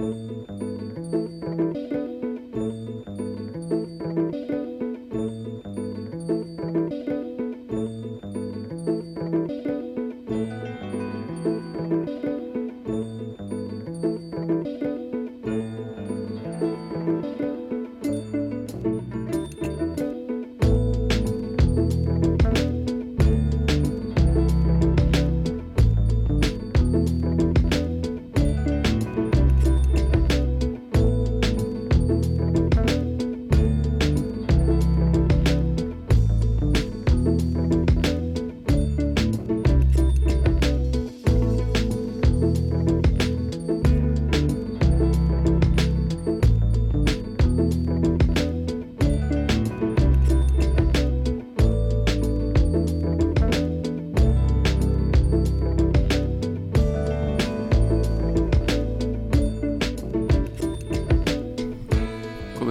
Música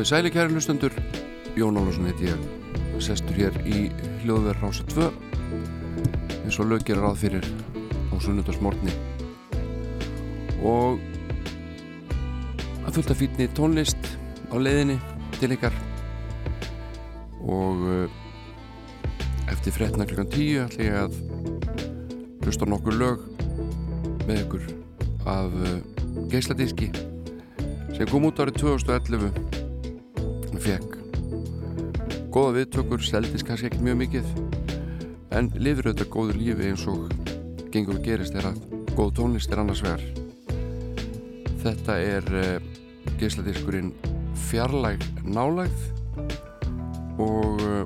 kæri hlustendur, Jón Álvarsson heiti ég, sestur hér í hljóðverð rása 2 eins og lög gerir ráð fyrir á sunnundarsmórni og að fullt að fýtni tónlist á leiðinni til ykkar. Og uh, eftir fretna klukkan 10 ætla ég að hlusta nokkur lög með ykkur af uh, geisladíski sem kom út árið 2011 fekk góða viðtökur, seldist kannski ekki mjög mikið en lifir auðvitað góður lífi eins og gengur og gerist er að góð tónlist er annars verð þetta er uh, geisladiskurinn fjarlæg nálægð og uh,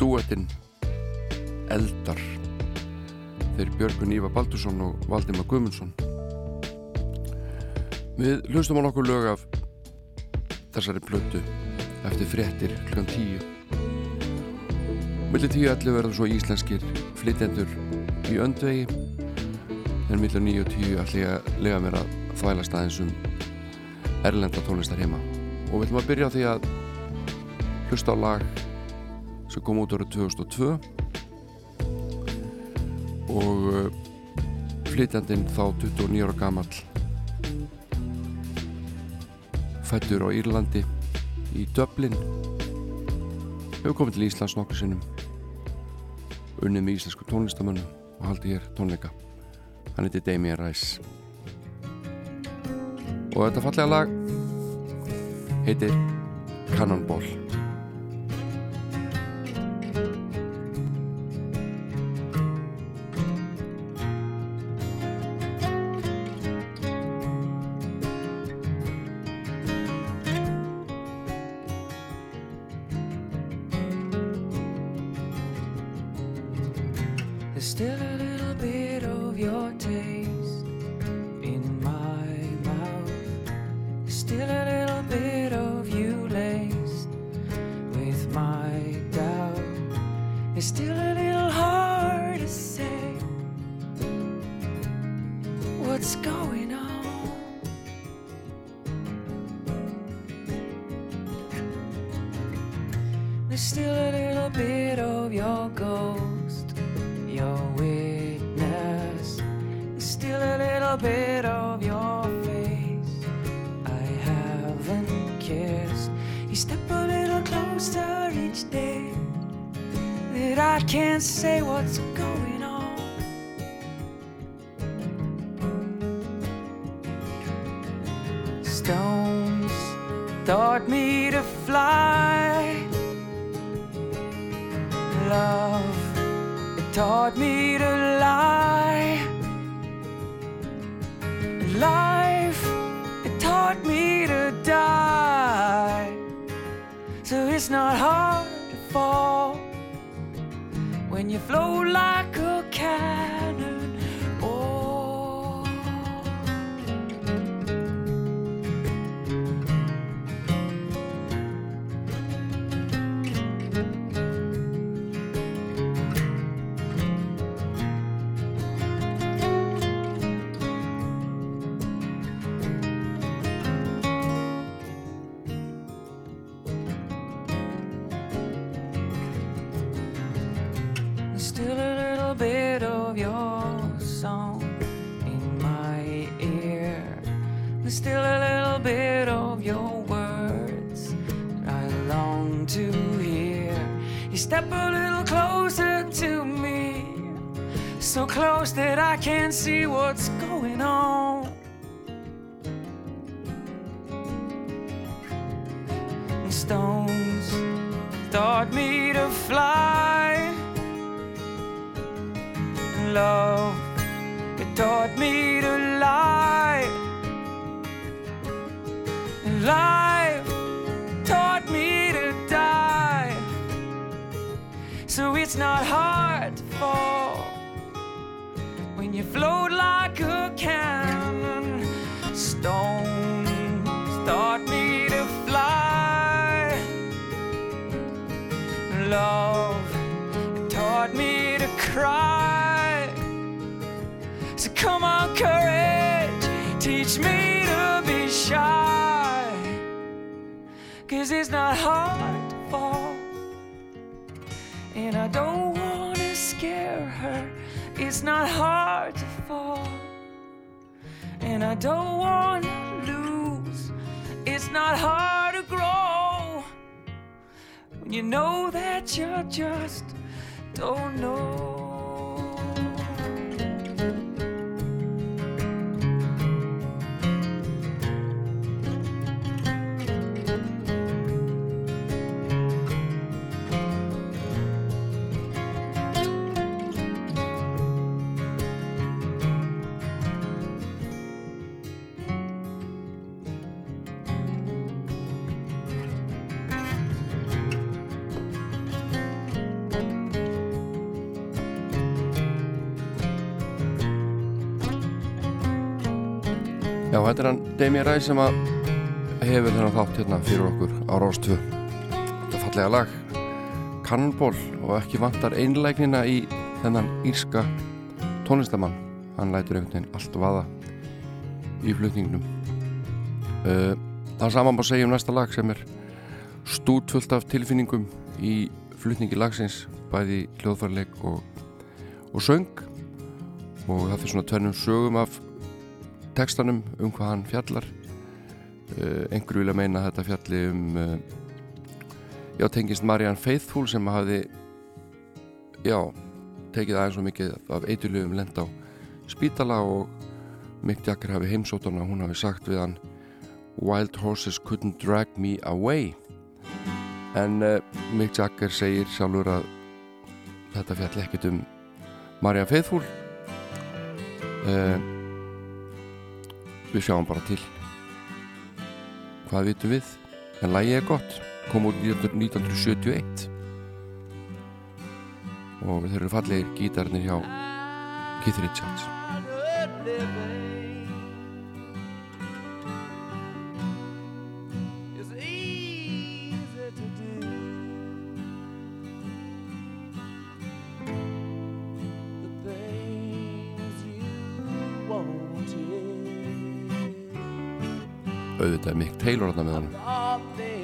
duettinn Eldar. Þeir Björgun Ívar Baldursson og Valdimar Gumundsson við hlustum á nokkuð lög af þessari blötu eftir fréttir kl. 10 Millir 10.11 verður svo íslenskir flytjendur í öndvegi en millir 9 og 10 ætlum ég að lega mér að þvæla staðins um erlenda tónlistar heima og við ætlum að byrja á því að hlusta á lag sem kom út árið 2002 og uh, flytjandinn þá 29 ára gammal fættur á Írlandi í Dublin. Hefur komið til Íslands nokkur sinnum. Unnið með íslensku tónlistamönnum og haldi hér tónleika. Hann heiti Damien Rice. Og þetta fallega lag heitir Cannonball Já, þetta er hann Demi Ræ sem að hefur þennan þátt hérna fyrir okkur á Róstvö Þetta fallega lag Cannonball og ekki vantar einlægnina í þennan írska tónlistamann. Hann lætur einhvern veginn allt vaða í flutningnum. Uh, Það saman má segja um næsta lag sem er stútfullt af tilfinningum í flutningi lagsins bæði hljóðfærleik og, og söng. Og það fyrir svona tönnum sögum af tekstanum um hvað hann fjallar. Uh, einhverju vilja meina þetta fjalli um uh, já, tengist Marianne Faithfull sem hafi já, tekið aðeins svo mikið af eitulugum lend á spítala og Mick Jagger hafi heimsótt hann og hún hafi sagt við hann Wild horses couldn't drag me away. En uh, Mick Jagger segir sjálfur að þetta fjalli ekkert um Marianne Faithfull. Uh, við sjáum bara til. Hvað vitum við? En lægi er gott. Kom út 1971 og þeir eru fallegir gítarnir hjá Keith Richards auðvitað Mick Taylor þarna með hann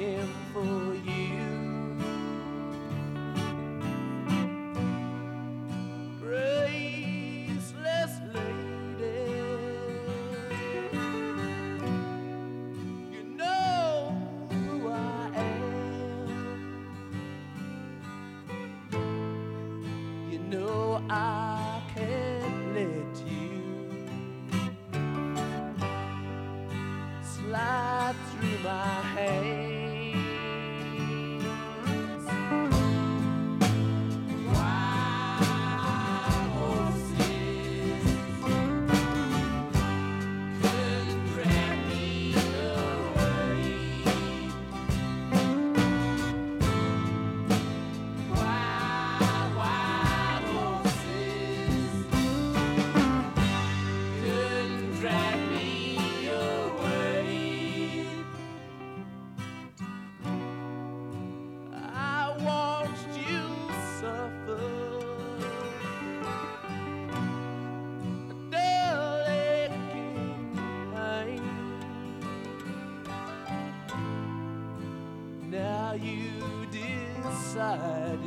you decided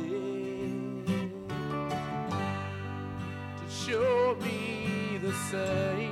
to show me the same.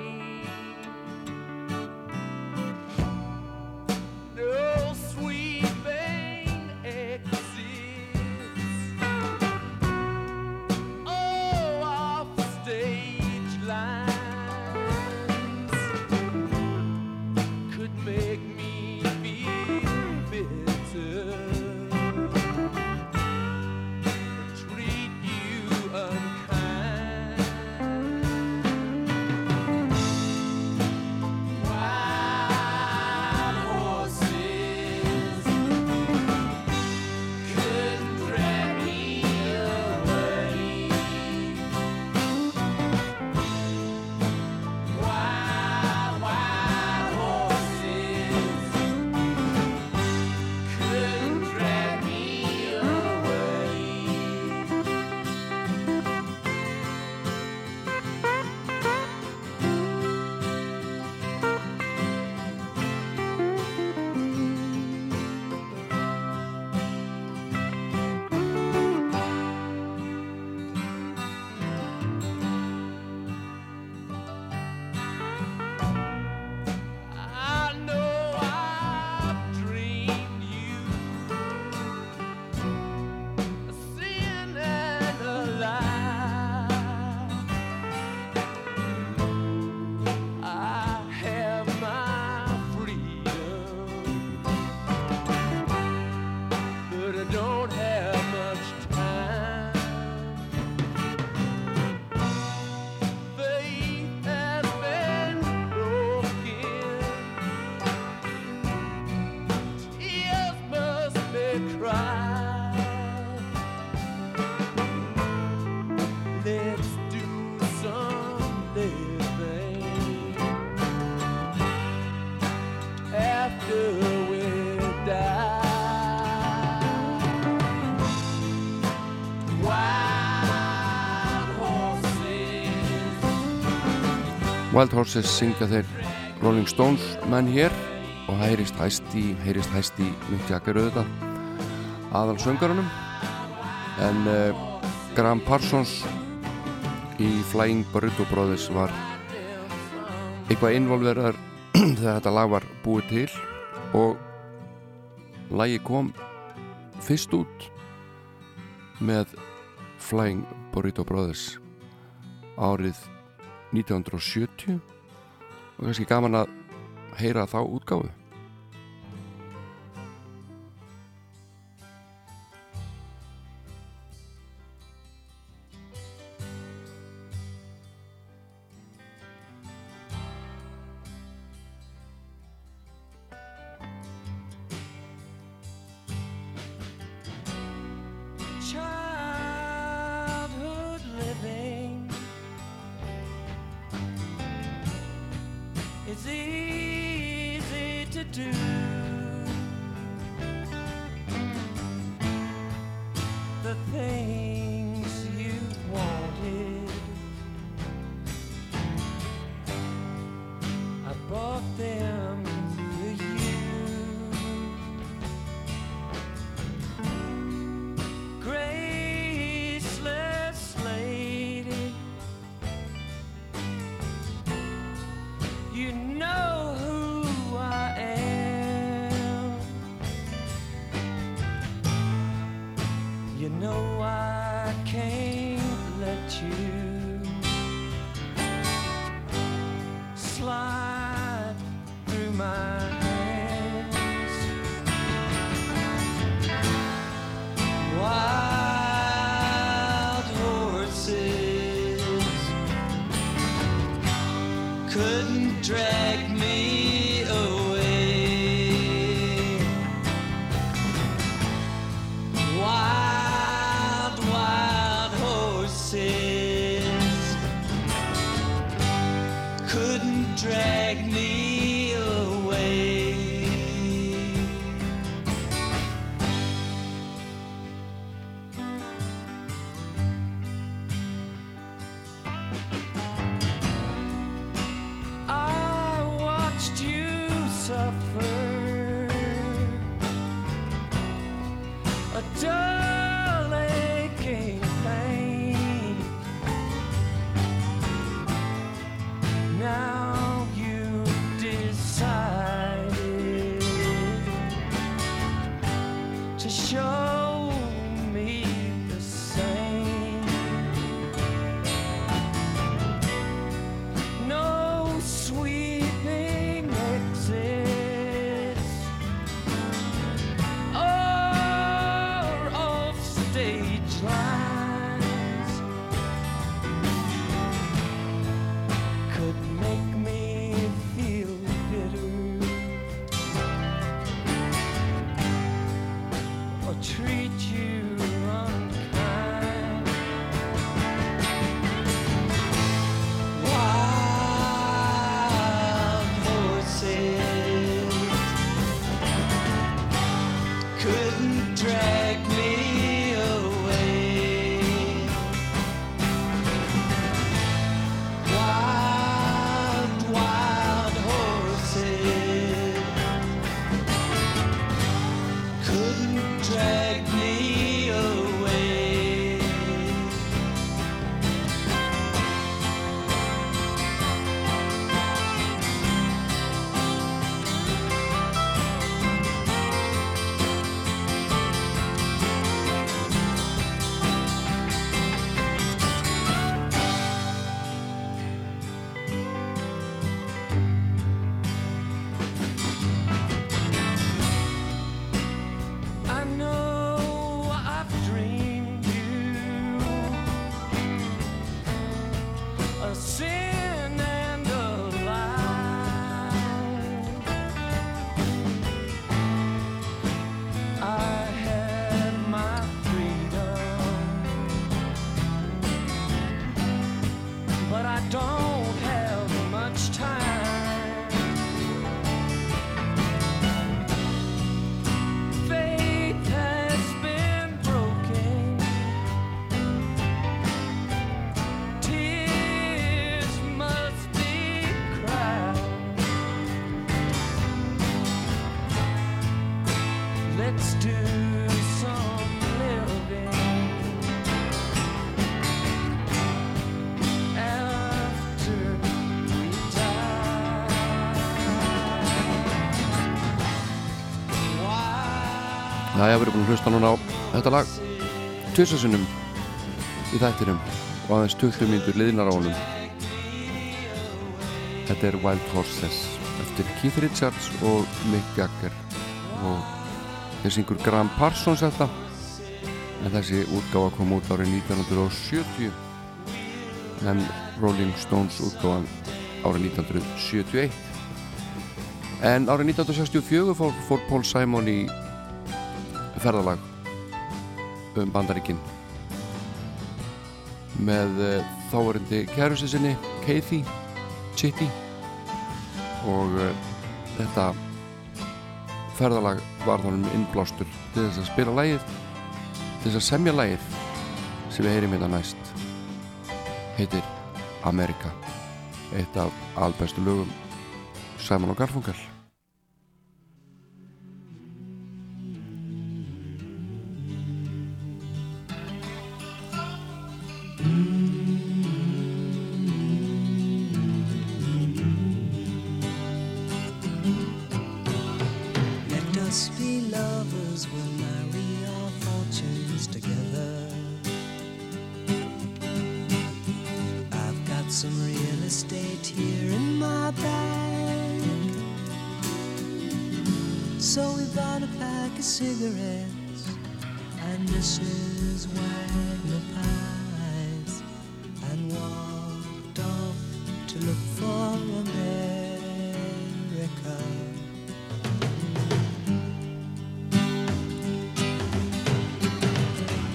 Wild Horses syngja þeir Rolling Stones menn hér og heyrist hæst í heyrist hæst í Mick Jagger auðvitað aðal söngarunum en uh, Graham Parsons í Flying Burrito Brothers var eitthvað involverðar þegar þetta lag var búið til og lagi kom fyrst út með Flying Burrito Brothers árið 1970 og kannski gaman að heyra þá útgáðu is easy to do. Hefur verið búin að hlusta núna á þetta lag tvisasinnum í þættinum og aðeins 20 mínutur liðnar á honum. Þetta er Wild Horses eftir Keith Richards og Mick Jagger. Og þeir syngur Graham Parsons þetta. En þessi útgáfa kom út árið 1970 en Rolling Stones útgáfan árið 1971 en árið 1964 fór, fór Paul Simon í ferðalag um bandaríkin. Með uh, þáverindi kærusi sinni Kathy Chitty. Og uh, þetta ferðalag var þannig innblástur til þess að spila lægið til þess að semja lægið sem við heyrim hérna næst. Heitir Amerika eitt af albestu lögum Simon og Garfunkel ashes, magnifies, and walked off to look for America.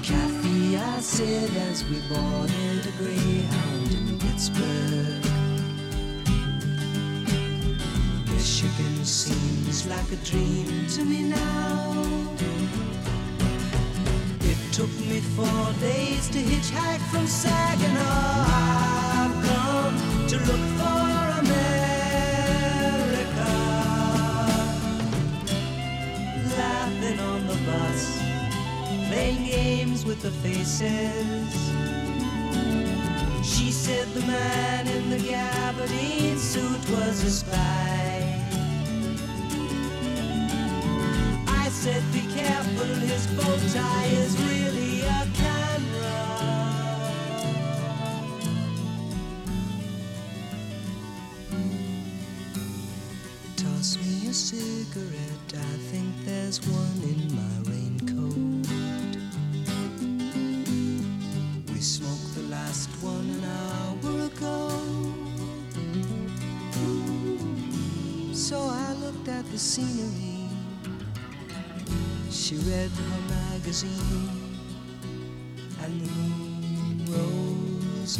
Kathy, I said as we boarded a Greyhound in Pittsburgh. Michigan seems like a dream to me now. Took me four days to hitchhike from Saginaw. I've come to look for America. Laughing on the bus, playing games with the faces. She said the man in the gabardine suit was a spy. I said, be careful, his bow tie is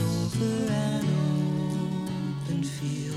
over an open field.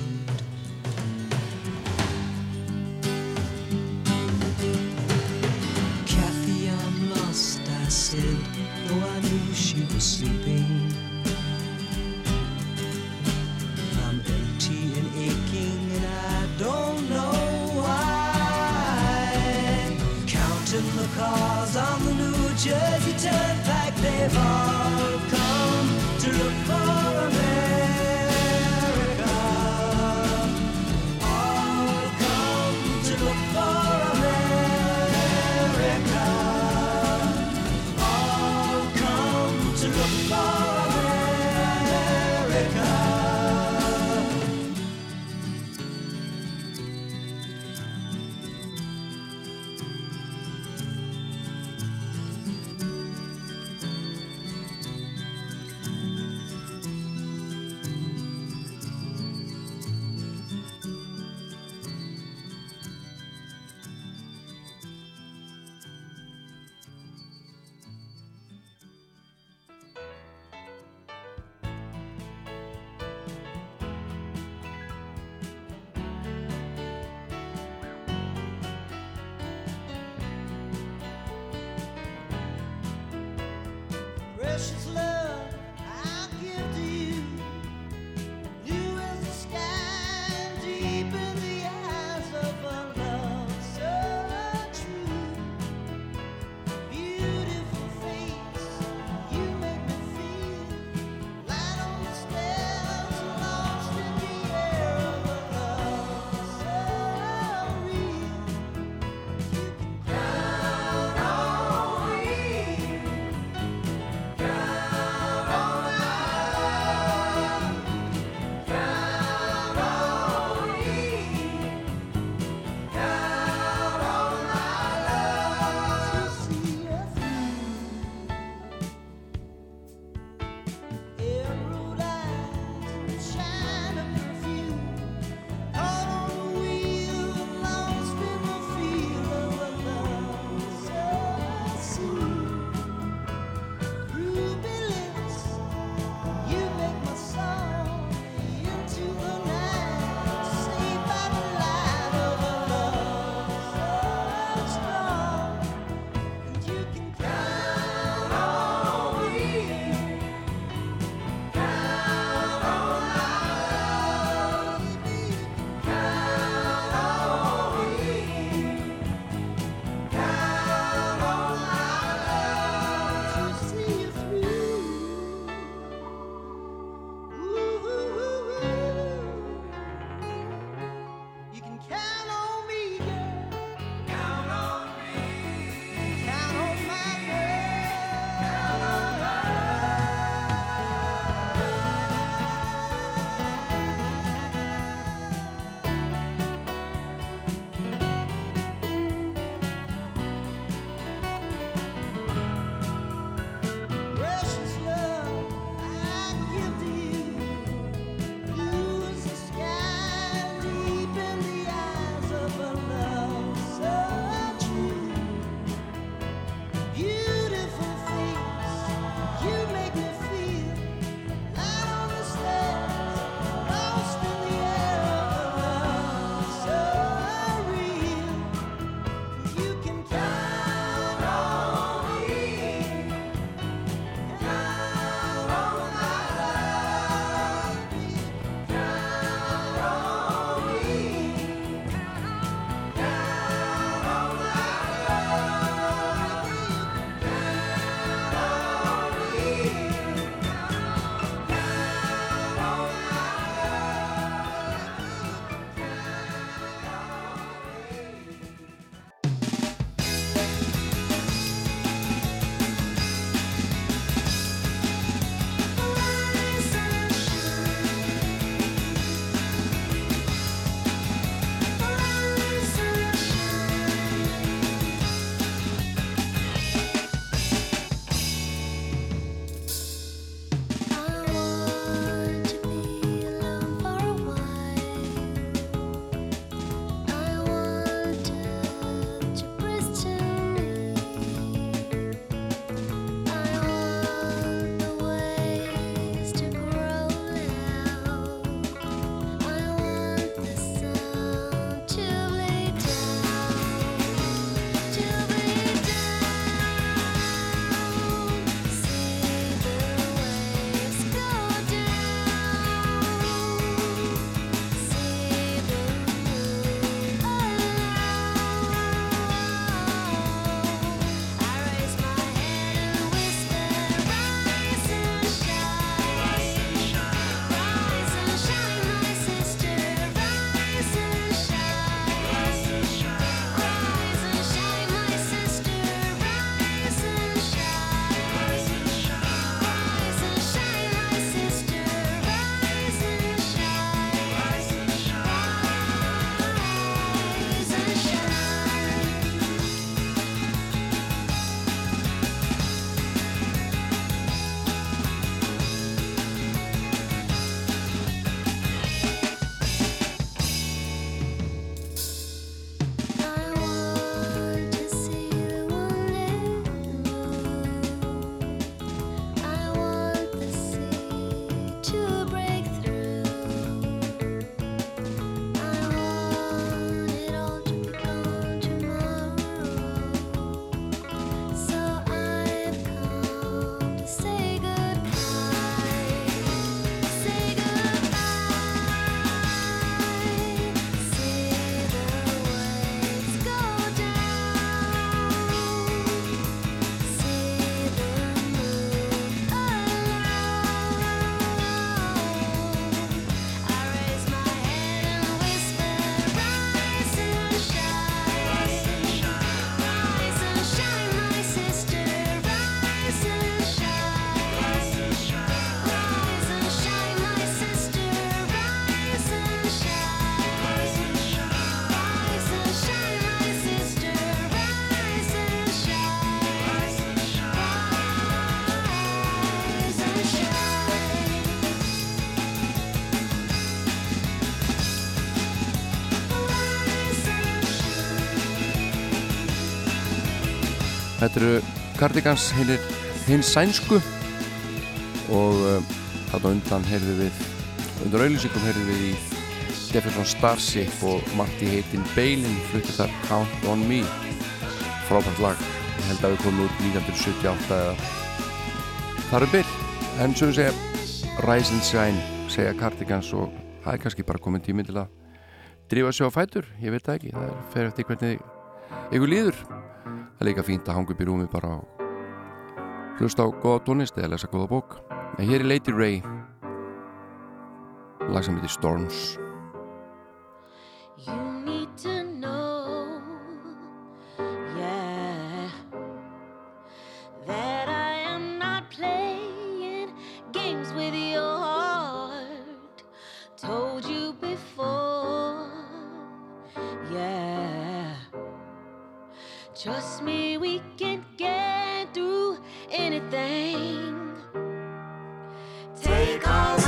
Þetta eru Cardigans hinn sænsku. Og uh, þarna undan heyrðu við undan auðlýsingum heyrðu við í Jefferson Starship og Marti heitin Beilin fluttir þar Count On Me. Frábært lag. Ég held að við komum út 1978 eða þar er byll en sem við segja Rise and Shine segja Cardigans og það er kannski bara komin tími til að drífa sig á fætur, ég veit það ekki. Það fer eftir hvernig ykkur líður það er líka fínt að hanga upp í rúmi bara á hlusta á goða tónist eða lesa goða bók. En hér er Lady Ray. Lag sem heitir Storms Trust me, we can get through anything. Take all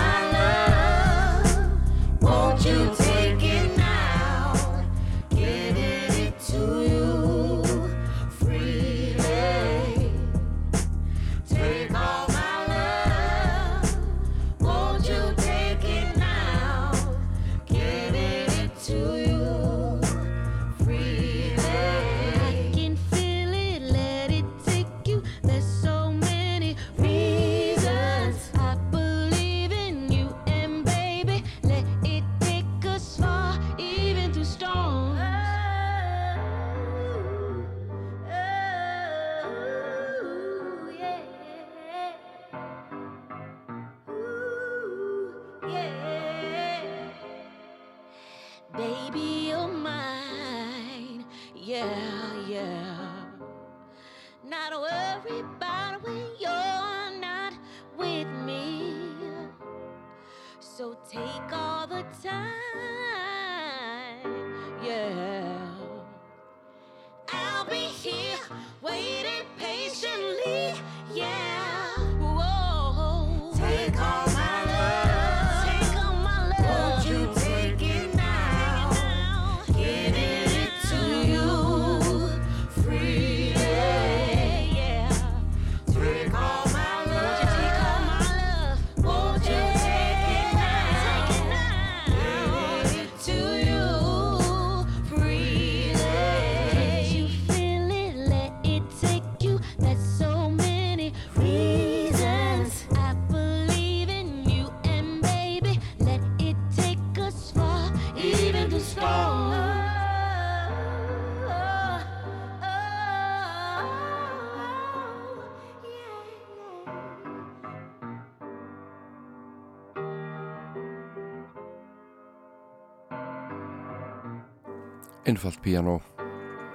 einfalt piano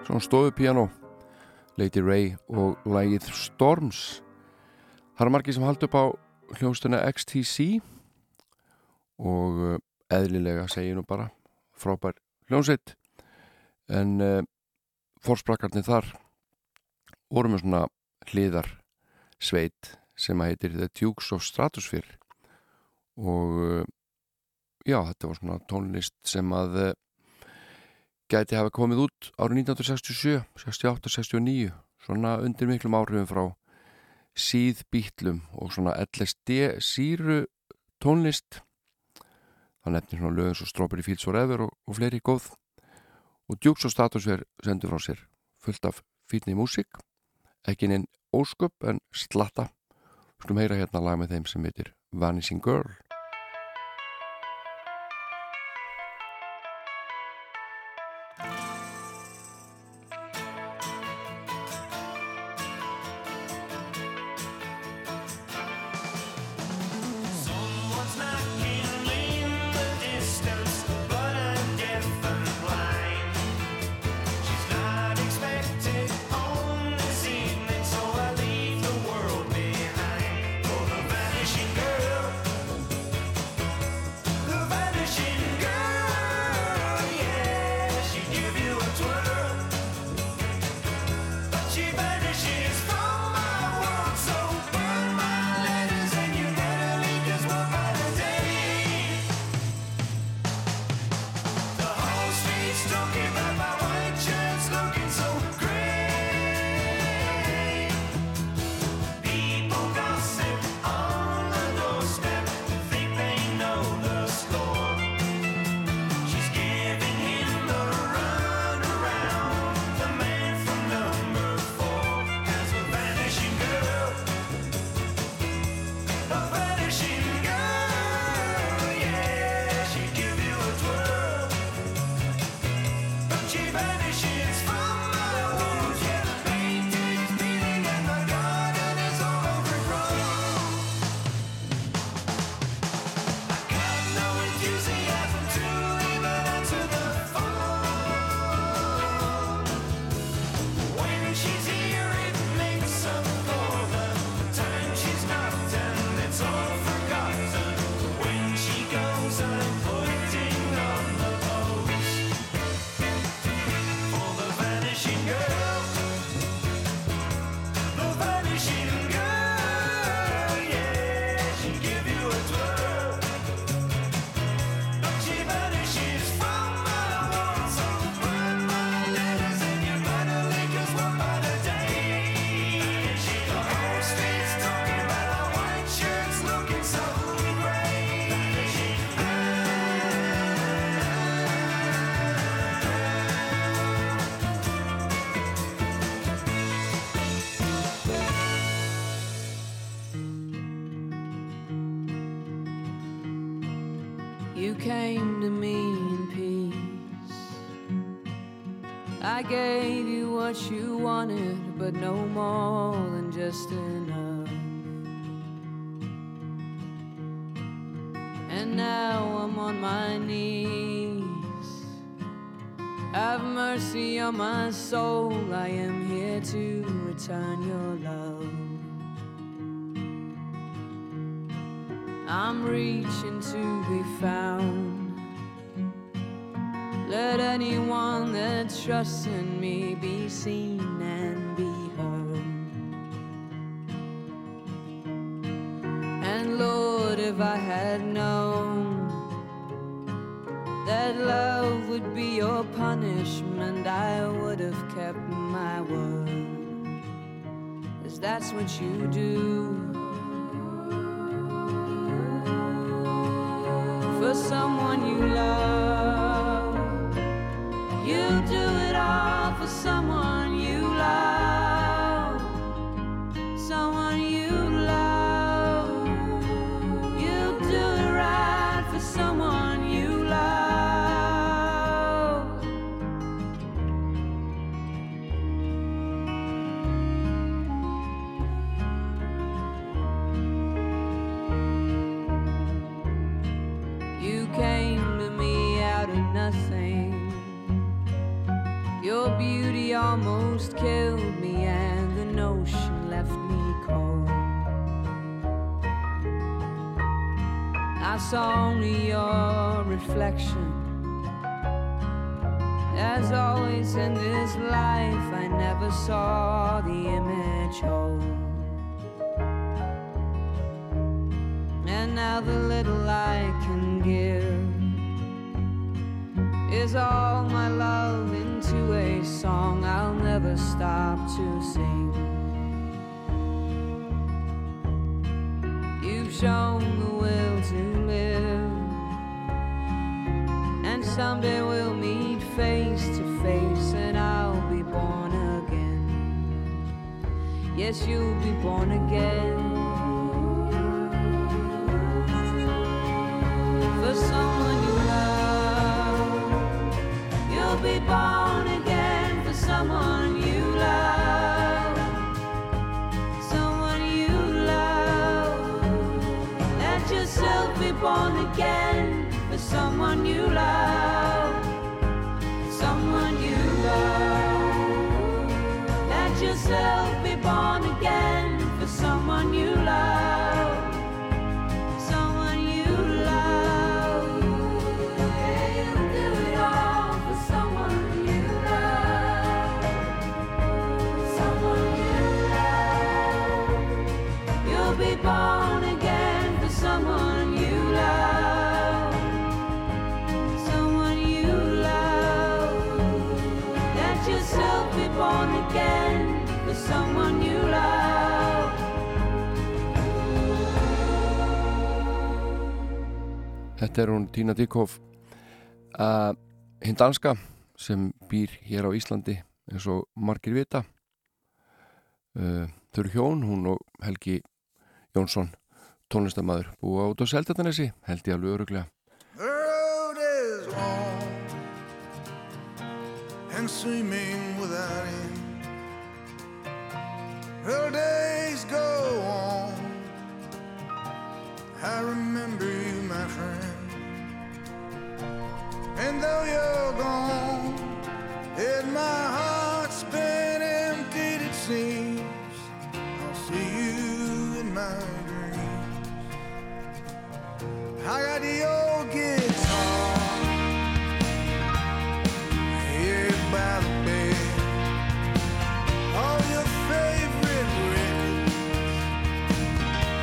svona stofu piano Lady Ray og lagið Storms. Það er margir sem haldi upp á hljóstuna XTC og uh, eðlilega segir nú bara frábær hljómsveit. En uh, fórsprakkarnir þar voru með svona hliðar sveit sem að heitir The Dukes of Stratosphere. Og uh, já, þetta var svona tónlist sem að uh, gæti hafa komið út árið 1967, 68, 69 svona undir miklum áhrifum frá síð bítlum og svona LSD síru tónlist. Það nefnir svona lögum svo Strawberry Fields Forever og, og fleiri góð. Og Dukes og Statusver sendur frá sér fullt af fítni músík. Ekki neinn ósköp en slatta. Skulum heyra hérna lag með þeim sem heitir Vanishing Girl that trusts in me be seen and be heard. And Lord, if I had known that love would be your punishment, I would have kept my word. Cause that's what you do. For someone you love, your reflection. As always in this life, I never saw the image whole. You'll be Þetta er hún Tina Dykhoff uh, hinn danska sem býr hér á Íslandi eins og margir vita uh, þau eru hjón, hún og Helgi Jónsson tónlistamæður búa út á Seldartanesi held ég alveg öruglega and seeming without end. The days go on. I remember you, my friend. And though you're gone, and my heart's been emptied, it seems. I'll see you in my dreams. I got the old guitar here by the bed. All your favorite records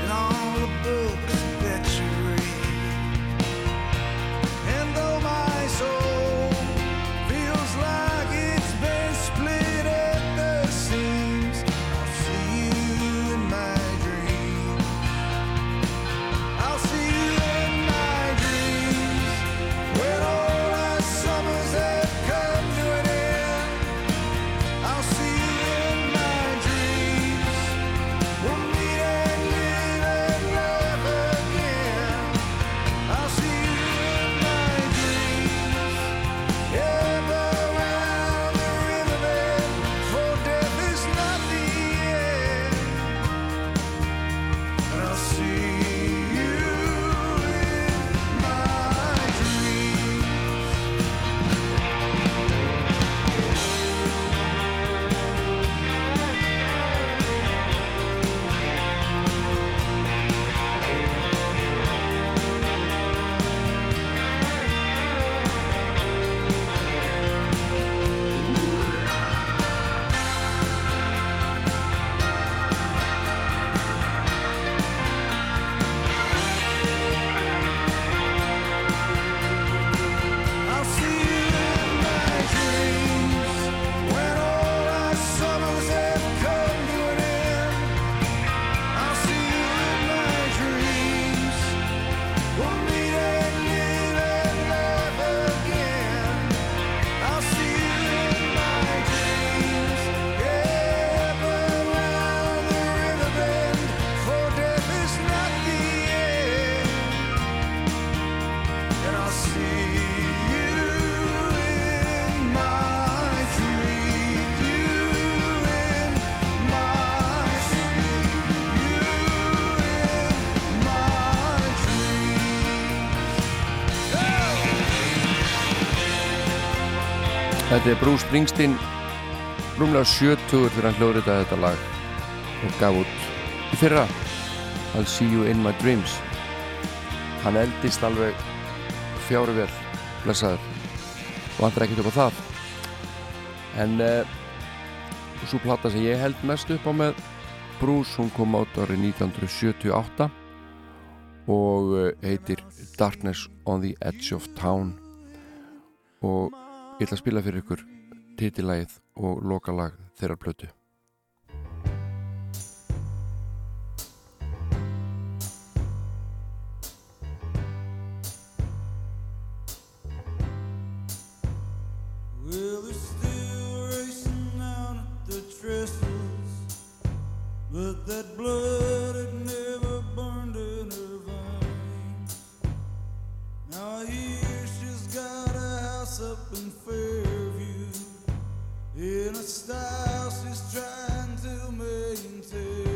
and all the books Þetta er Bruce Springsteen. Rúmlega 70 þegar hann hlóður þetta þetta lag. Og gaf út í fyrra. I'll see you in my dreams. Hann eldist alveg fjáru vel blessaður. Og hann drekkið upp á það. En eh, uh, svo platta sem ég held mest upp á með Bruce, hún kom át árið 1978 og eh, heitir Darkness on the Edge of Town. Og Ég ætla að spila fyrir ykkur titilægið og lokalag þeirra blötu. blood had never burned in her veins. Now he up in Fairview in a style she's trying to maintain.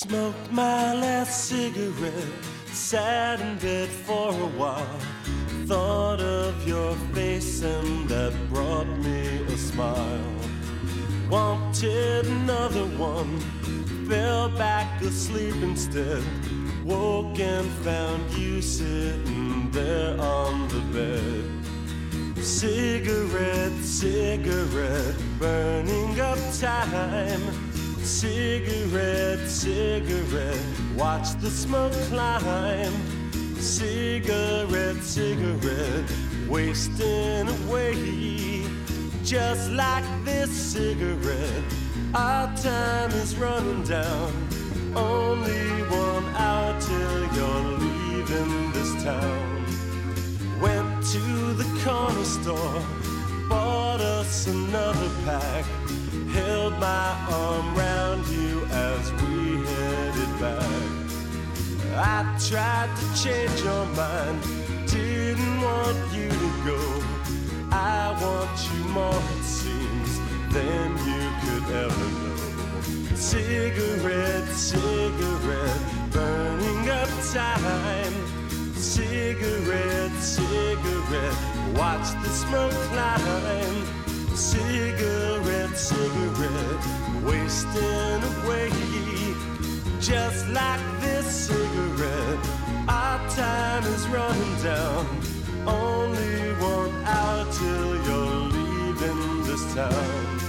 Smoked my last cigarette, sat in bed for a while. Thought of your face and that brought me a smile. Wanted another one, fell back asleep instead. Woke and found you sitting there on the bed. Cigarette, cigarette, burning up time Cigarette, cigarette, watch the smoke climb. Cigarette, cigarette, wasting away. Just like this cigarette, our time is running down. Only one hour till you're leaving this town. Went to the corner store, bought us another pack. Held my arm round you as we headed back. I tried to change your mind, didn't want you to go. I want you more, it seems, than you could ever know. Cigarette, cigarette, burning up time. Cigarette, cigarette, watch the smoke climb. Cigarette, cigarette, wasting away. Just like this cigarette, our time is running down. Only one hour till you're leaving this town.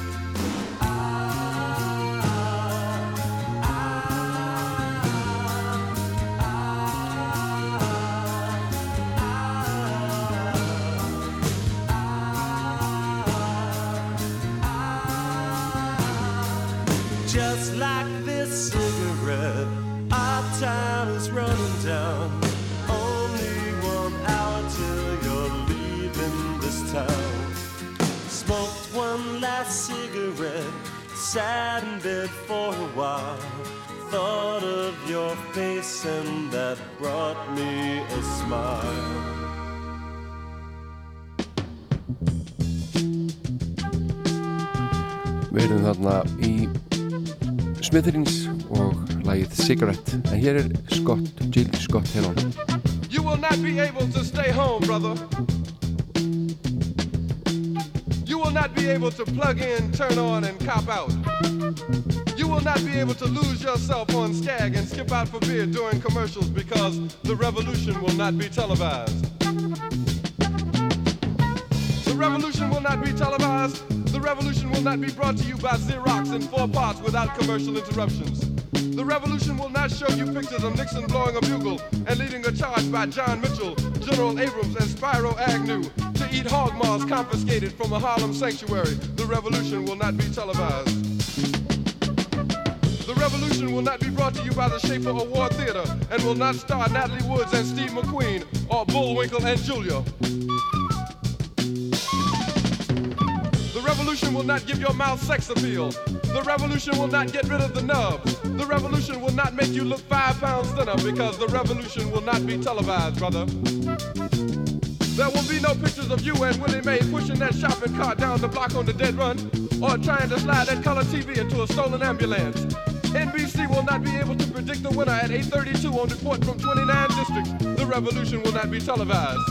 Sat in bed for a while. Thought of your face and that brought me a smile. Við erum þarna í Smitherins og lagið Cigarette en hér er Scott, Jill Scott Heron You will not be able to stay home, brother. You will not be able to plug in, turn on, and cop out. You will not be able to lose yourself on Skag and skip out for beer during commercials because the revolution will not be televised. The revolution will not be televised. The revolution will not be brought to you by Xerox in four parts without commercial interruptions. The revolution will not show you pictures of Nixon blowing a bugle and leading a charge by John Mitchell, General Abrams, and Spyro Agnew eat hog maws confiscated from a Harlem sanctuary. The revolution will not be televised. The revolution will not be brought to you by the Schaefer Award Theater and will not star Natalie Woods and Steve McQueen or Bullwinkle and Julia. The revolution will not give your mouth sex appeal. The revolution will not get rid of the nubs. The revolution will not make you look five pounds thinner because the revolution will not be televised, brother. There will be no pictures of you and Willie Mae pushing that shopping cart down the block on the dead run or trying to slide that color TV into a stolen ambulance. NBC will not be able to predict the winner at 8.32 on report from 29 districts. The revolution will not be televised.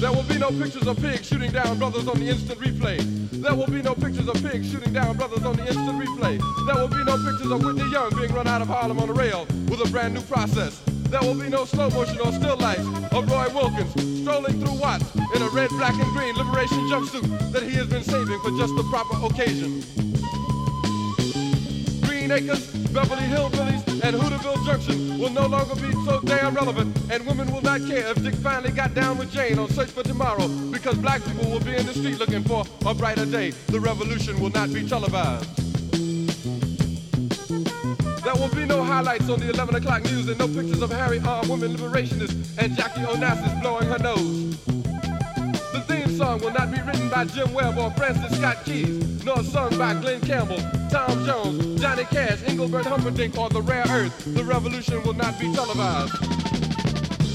There will be no pictures of pigs shooting down brothers on the instant replay. There will be no pictures of pigs shooting down brothers on the instant replay. There will be no pictures of Whitney Young being run out of Harlem on a rail with a brand new process. There will be no slow motion or still life of Roy Wilkins strolling through Watts in a red, black, and green liberation jumpsuit that he has been saving for just the proper occasion. Green Acres, Beverly Hillbillies, and Hooterville Junction will no longer be so damn relevant, and women will not care if Dick finally got down with Jane on Search for Tomorrow, because black people will be in the street looking for a brighter day. The revolution will not be televised. There will be no highlights on the 11 o'clock news and no pictures of Harry armed women liberationists and Jackie Onassis blowing her nose. The theme song will not be written by Jim Webb or Francis Scott Keys, nor sung by Glenn Campbell, Tom Jones, Johnny Cash, Engelbert Humperdinck, or The Rare Earth. The revolution will not be televised.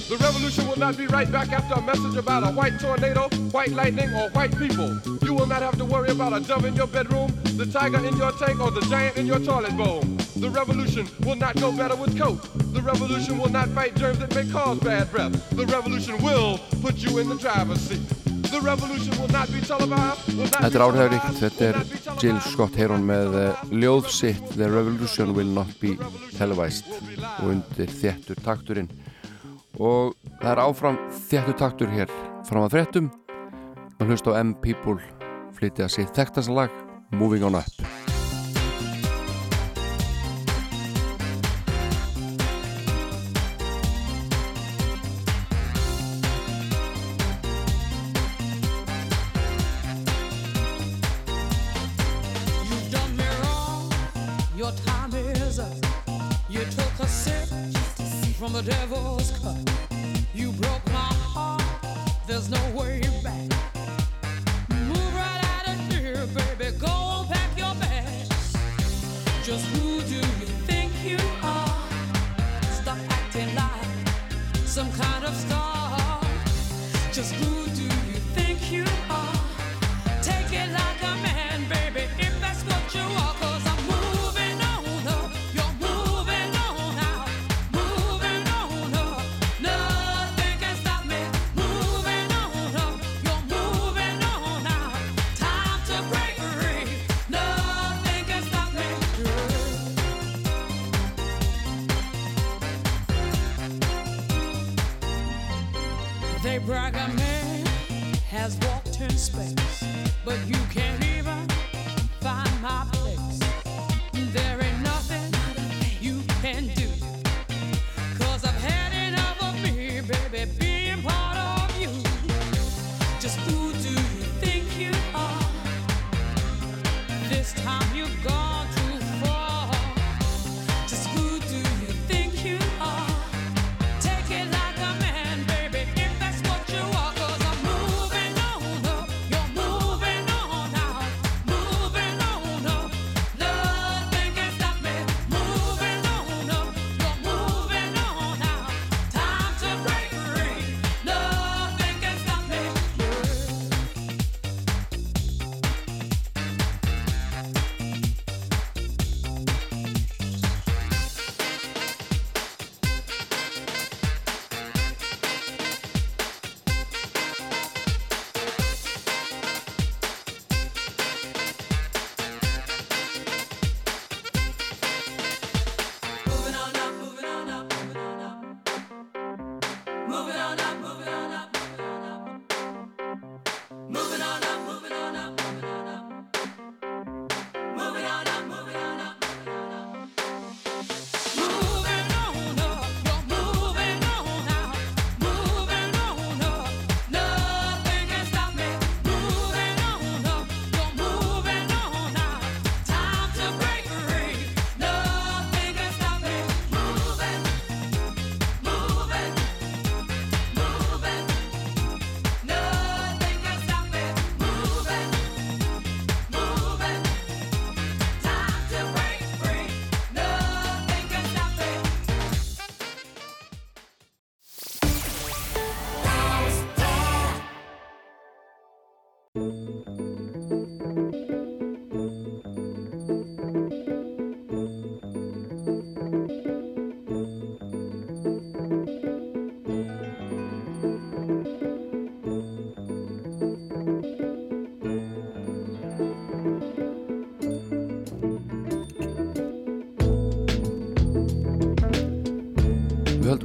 The revolution will not be right back after a message about a white tornado, white lightning, or white people. You will not have to worry about a dove in your bedroom, the tiger in your tank, or the giant in your toilet bowl. The revolution will not go better with coke. The revolution will not fight germs that may cause bad breath. The revolution will put you in the driver's seat. Þetta er áhræðuríkt, þetta er Jill Scott Heron með ljóðsitt The Revolution Will Not Be Televised og undir þéttur takturinn og það er áfram þjættu taktur hér fram að frettum og hlust á M-People flytið að sé þekktast lag Moving on up.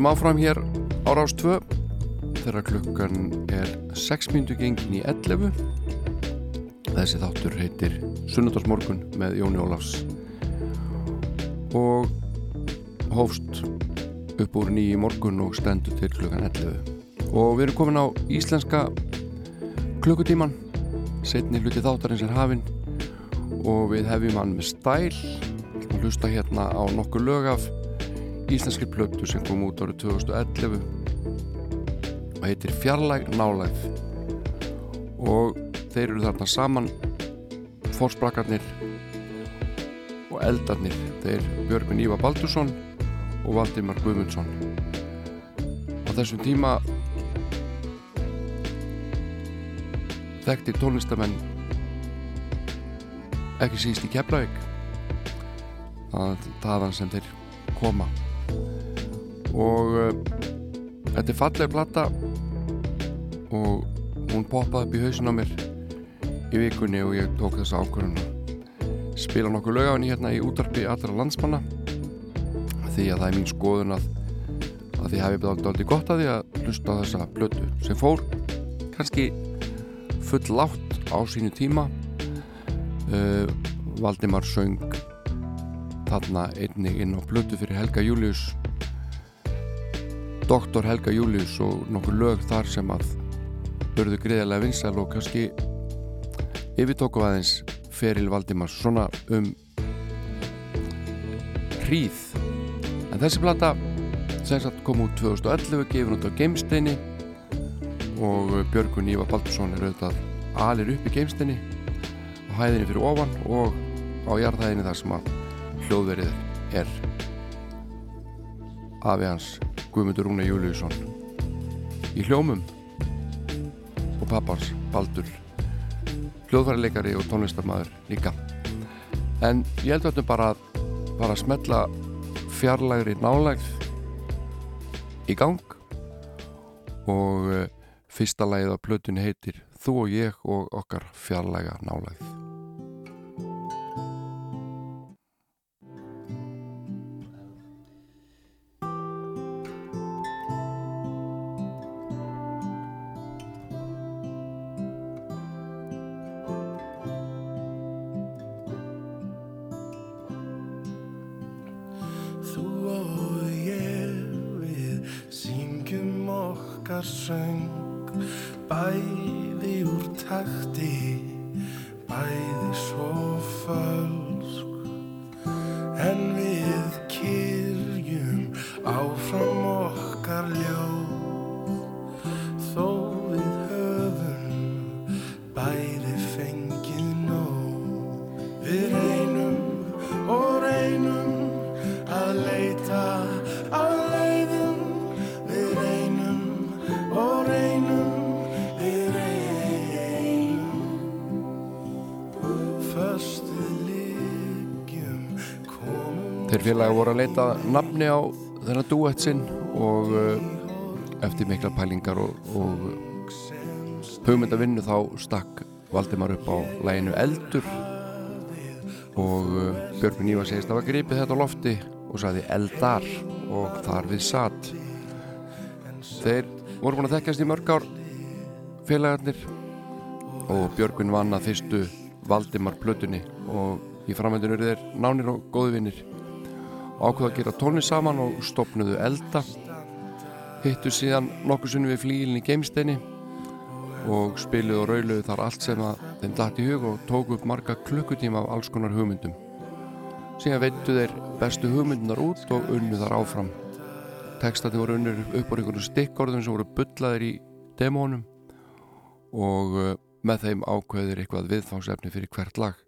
höldum áfram hér á Rástvö þegar klukkan er 6 minútu gengin í 11 þessi þáttur heitir Sunnundarsmorgun með Jóni Ólafs. Og hófst upp úr nýju morgun og stendur til klukkan 11 og við erum komin á íslenska klukkutíman. Setni hluti þáttarins er hafinn. Og við hefum hann með stæl. Hlusta hérna á nokkur lög af íslenskir plötu sem kom út árið 2011 og heitir Fjarlæg nálæð og þeir eru þarna saman fórsprakarnir og eldarnir. Þeir Björgun Ívar Baldursson og Valdimar Guðmundsson. Á þessum tíma þekkti tónlistamenn ekki síst í Keflavík það er það sem þeir koma og uh, þetta er fallega platta og hún poppaði upp í hausun á mér í vikunni og ég tók þessa ákvörðun spila nokkuð lög á henni hérna í útarpi allra landsmanna. Því að það er mín skoðun að, að því hef ég beðald aldrei gott að því að hlusta þessa blötu sem fór kannski full látt á sínu tíma. Uh, Valdimar söng þarna einni inn á blötu fyrir Helga Július. Doktor Helga Július og nokkur lög þar sem að börðu greiðarlega vinsæl og kannski yfirtóku aðeins feril Valdimars svona um hríð. En þessi plata sem sagt kom út 2011 gefin út á Geimsteini og Björgun Ívar Baldursson er auðvitað alir upp í Geimsteini á hæðinni fyrir ofan og á jarðhæðinni þar sem að hljóðverið er. Afi hans Guðmundur Rúna Júliusson. Í hljómum. Og pappans Baldur. Hljóðfærileikari og tónlistarmaður líka. En ég held að þetta bara bara að smetla fjarlægri nálægð í gang. Og uh, fyrsta lagið á plötunni heitir Þú og ég og okkar fjarlæga nálægð söng Bæði úr takti, bæði svo fölsk félagi voru að leita nafni á þennan duett sinn og uh, eftir mikla pælingar og, og hugmyndavinnu þá stakk Valdimar upp á læginu Eldur og uh, Björgvin Ívar segist að hafa gripið þetta á lofti og sagði Eldar og þar við satt Þeir voru búin að þekkjast í mörg ár félagarnir og Björgvin vann að fyrstu Valdimar plötunni og í framhændinu eru þeir nánir og góði vinnir ákveða að gera tónlist saman og stopnuðu elda. Hittu síðan nokkur sunni við flílinn í geimsteini og spiluðu og rauluðu þar allt sem að þeim datt í hug og tóku upp marga klukkutíma af alls konar hugmyndum. Síðan veittu þeir bestu hugmyndunar út og unnu þar áfram. Textati voru unnur upp á einhvern stikkorðum sem voru bullaðir í demónum og uh, með þeim ákveður eitthvað viðfangsefni fyrir hvert lag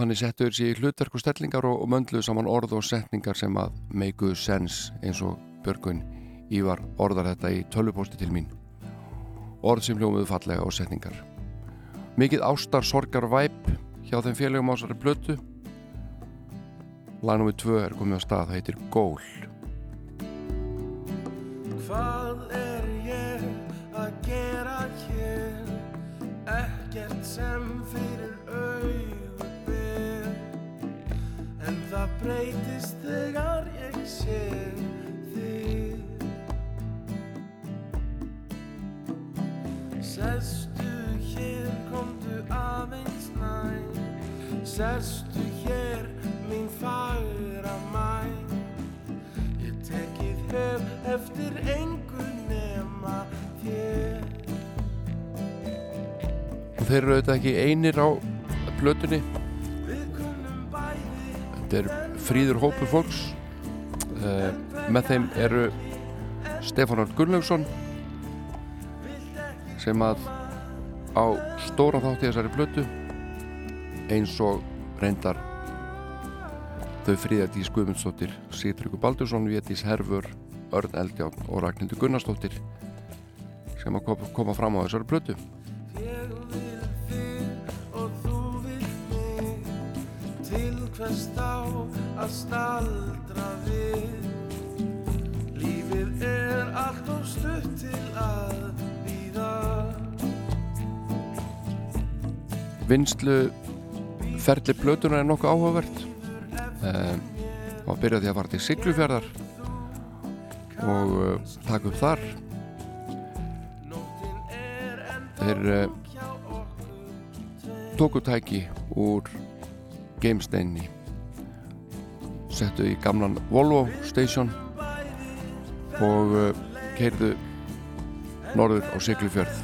Þannig settu þeir sér í hlutverk og stellingar og, möndluðu saman orð og setningar sem að make sense eins og Björgun Ívar orðar þetta í tölvupósti til mín. Orð sem hljómuðu fallega og setningar. Mikið ástar sorgar væp hjá þeim félögum ásari blötu. Lagnum við tvö er komið á stað, það heitir Gól. Hvað er ég að gera hér? Ekkert sem fyrir það breytist þegar ég sé þig. Sestu hér, komdu aðeins næ Sestu hér, mín fagra mæ Ég tekið hef eftir engu nema þér. Og þeir eru auðvitað ekki einir á blötunni. Þetta er fríður hópur fólks. Uh, með þeim eru Stefán Árn Gunnlaugsson sem að á stóran þátt í þessari blötu eins og reyndar þau Fríðardís Guðmundsdóttir Sýtryggur Baldursson, Vétís Herfur Örn Eldján og Ragnhildur Gunnarsdóttir sem að kom- koma fram á þessari blötu fest á að staldra við. Lífið er allt og stutt til að býða Vinslu ferli plötunar er nokkuð áhugavert. Ehm, og byrjaði að fara til Siglufjörðar og uh, taka upp þar. Þeir uh, tóku tæki úr geimsteinni settu í gamlan Volvo station og uh, keirðu norður á Siglufjörð.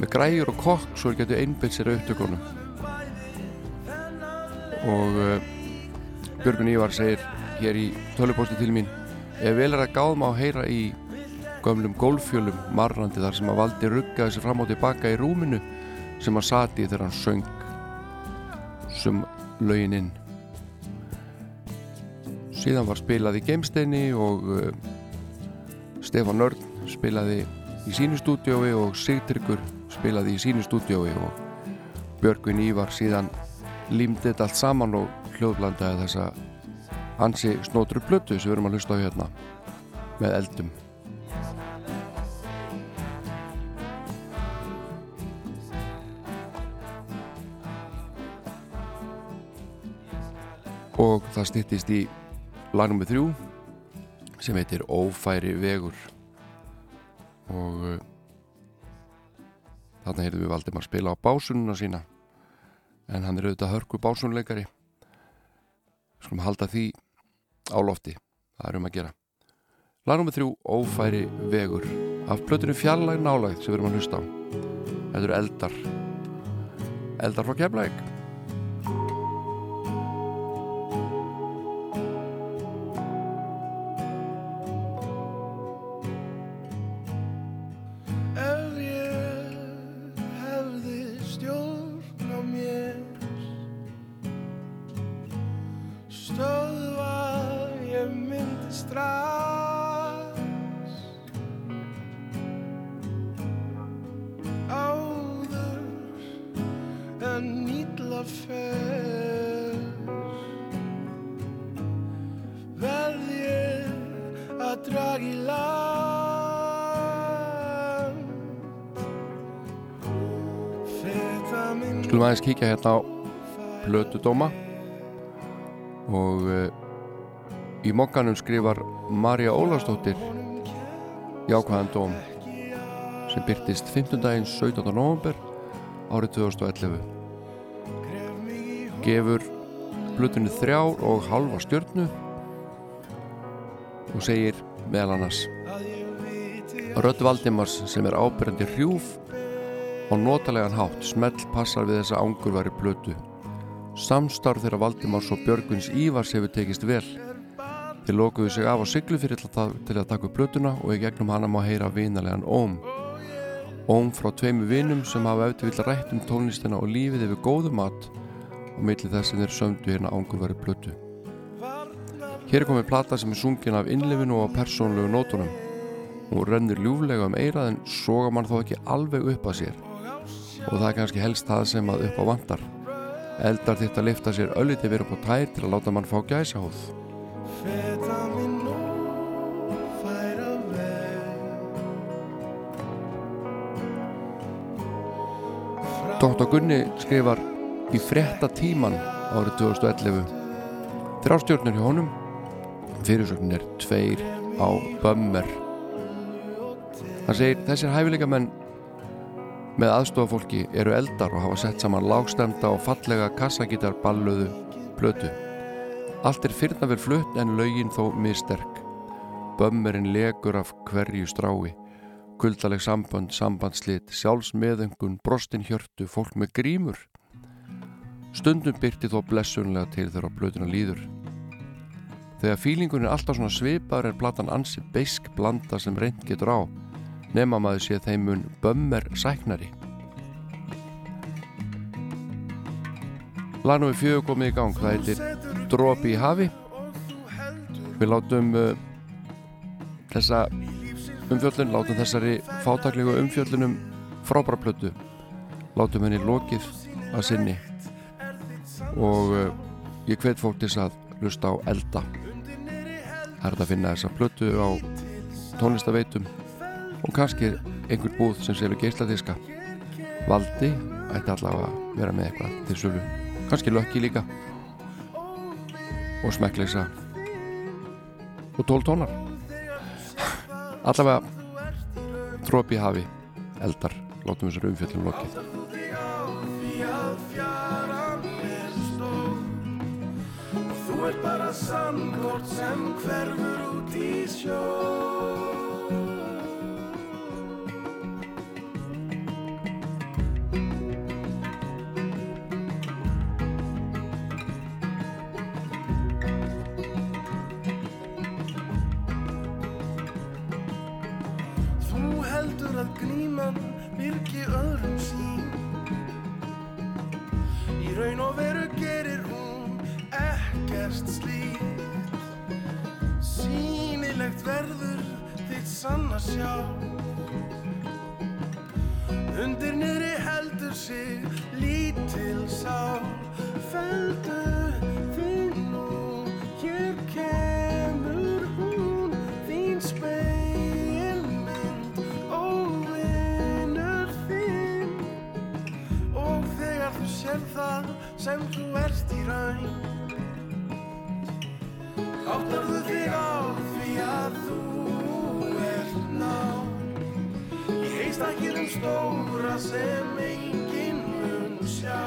Með græjur og kokk svo þeir getur einbytt sér að upptökunum. Og uh, Björgun Ívar segir hér í tölupósti til mín ef vel er að gáðum á heyra í gömlum golffjölum marrandi þar sem að valdi ruggaði sér fram og tilbaka í rúminu sem að sati þegar hann söng sem lögin inn. Síðan var spilað í Geimsteini og uh, Stefán Nörn spilaði í sínu stúdiói og Sigtryggur spilaði í sínu stúdiói og Björgvin Ívar síðan límdi þetta allt saman og hljóðblandaði þessa ansi snótru blötu sem við erum að hlusta á hérna með eldum og það styttist í lagnum með þrjú sem heitir Ófæri vegur. Og uh, þarna heyrðum við Valdimar spila á básununa sína en hann er auðvitað hörku básunleikari skulum halda því á lofti. Það er um að gera. Lagnum með þrjú Ófæri vegur. Af plötunni fjallæg nálægt sem við erum að hlusta á. Þetta eru eldar. Eldar frá Keflæk aðeins kíkja hérna á Plötudóma og uh, í mokkanum skrifar Marja Ólafsdóttir jákvæðan dóm sem byrtist 15. daginn 17. november árið 2011 gefur Plötunni þrjár og halva stjörnu og segir meðal annars Rödd Valdimars sem er ábyrjandi hrjúf og notalegan hátt smell passar við þessa ángurværi plötu. Samstarf þeirra Valdimars og Björgvins Ívars hefur tekist vel. Þeir lokuðu sig af á siglu fyrir til að, að taka upp plötuna og í gegnum hana má heyra vinalegan óm. Óm frá tveimu vinum sem hafa eftir vilja rætt um tónlistina og lífið yfir góðu mat og milli þess sem þeir sömdu hérna ángurværi plötu. Hér er komið plata sem er sungin af innlifinu og persónlegu nótunum. Hún rennur ljúflega um eirað en soga mann þó ekki alveg upp að sér og það er kannski helst það sem að upp á vantar. Eldar þitt að lifta sér ölliti verið upp á tær til að láta mann fá ófæra veg Dr. Gunni skrifar í frétta tíman árið 2011 þrjástjórnur hjá honum fyrirsögnin er tveir á bömmer hann segir þessir hæfileika menn með aðstofafólki eru eldar og hafa sett saman lágstemda og fallega kassagítar ballöðu plötu allt er fyrna vel flutt en lögin þó misterk bömmerinn legur af hverju strái kuldaleg sambönd, sambandslit, sjálfsmeðöngun, brostin hjörtu, fólk með grímur. Stundum byrti þó blessunlega til þegar blötuna líður. Þegar fílingun er alltaf svona svipaður er platan ansi beisk blanda sem reynd getur á, nema maður sé þeim mun bömmer sæknari. Lanum við fjögur komið í gang, það heitir Dropi í hafi. Við látum uh, þessa umfjöllun, látum þessari fátaklegu umfjöllunum frábæra plötu. Látum henni lokið að sinni. Og uh, ég hvet fólk til þess að lusta á elda. Það er að finna þessa plötu á tónlistaveitum og kannski einhver búð sem selur geisladiska. Valdi ætti allavega að vera með eitthvað til sölu. Kannski lökki líka. Og smekkleisa og tól tónar. Allavega trópi hafi. Eldar. Látum þessar umfjöllum lokið. Þú ert bara sandkort sem hverfur út í sjó gríman virki öðrum sín Í raun og veru gerir hún ekkert slíkt. Sýnilegt verður þitt sanna sjá. Undir niðri heldur sig lítil sál Feldu sem þú ert í raun. Áttarðu þig á því að þú ert ná Í heistakirum stóra sem enginn mun sjá.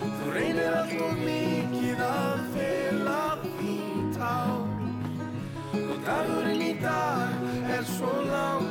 Þú reynir allt og mikið að fela þín tá Og dagurinn í dag er svo langt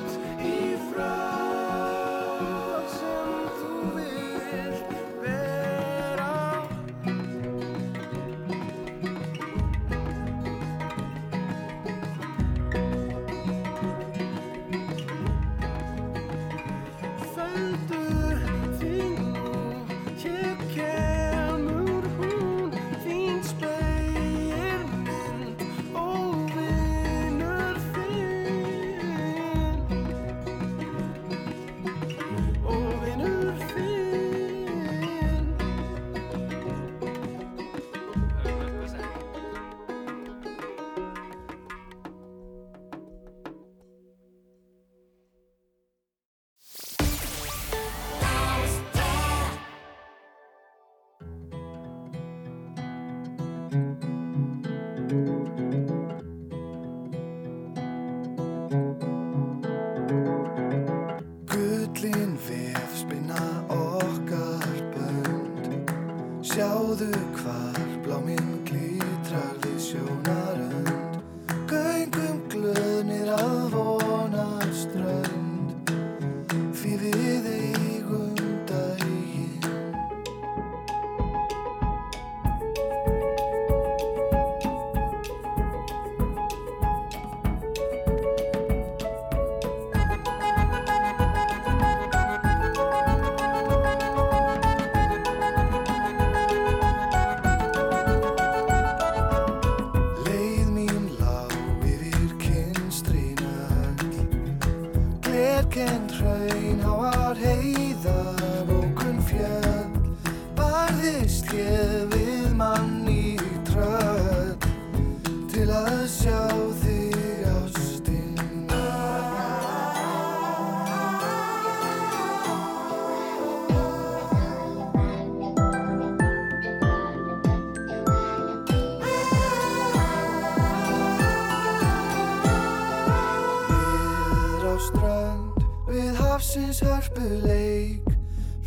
hörpuleik.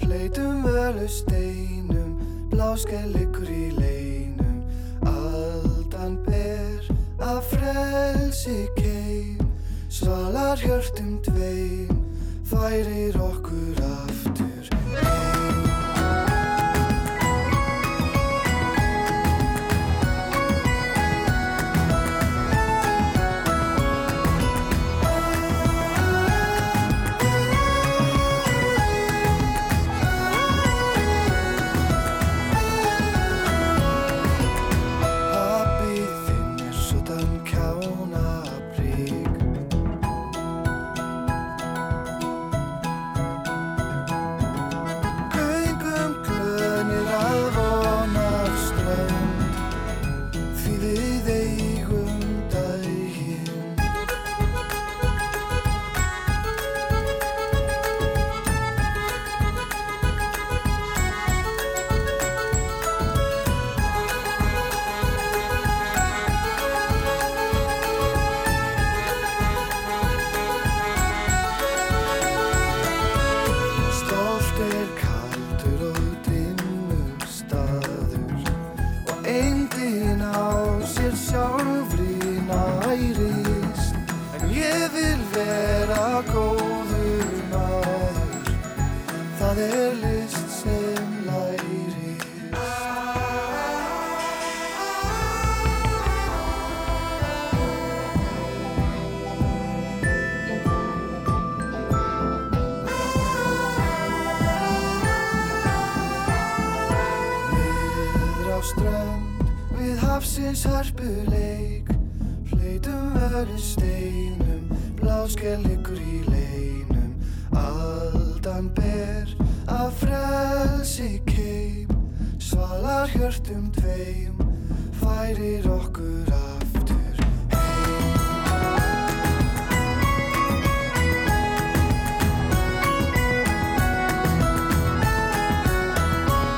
Fleitum völu steinum, hafsins harpuleik Hlautum verið steinum Bláskell ykkur í leinum. Aldan ber að frelsi keim Svalar hjörtum tveim Færir okkur aftur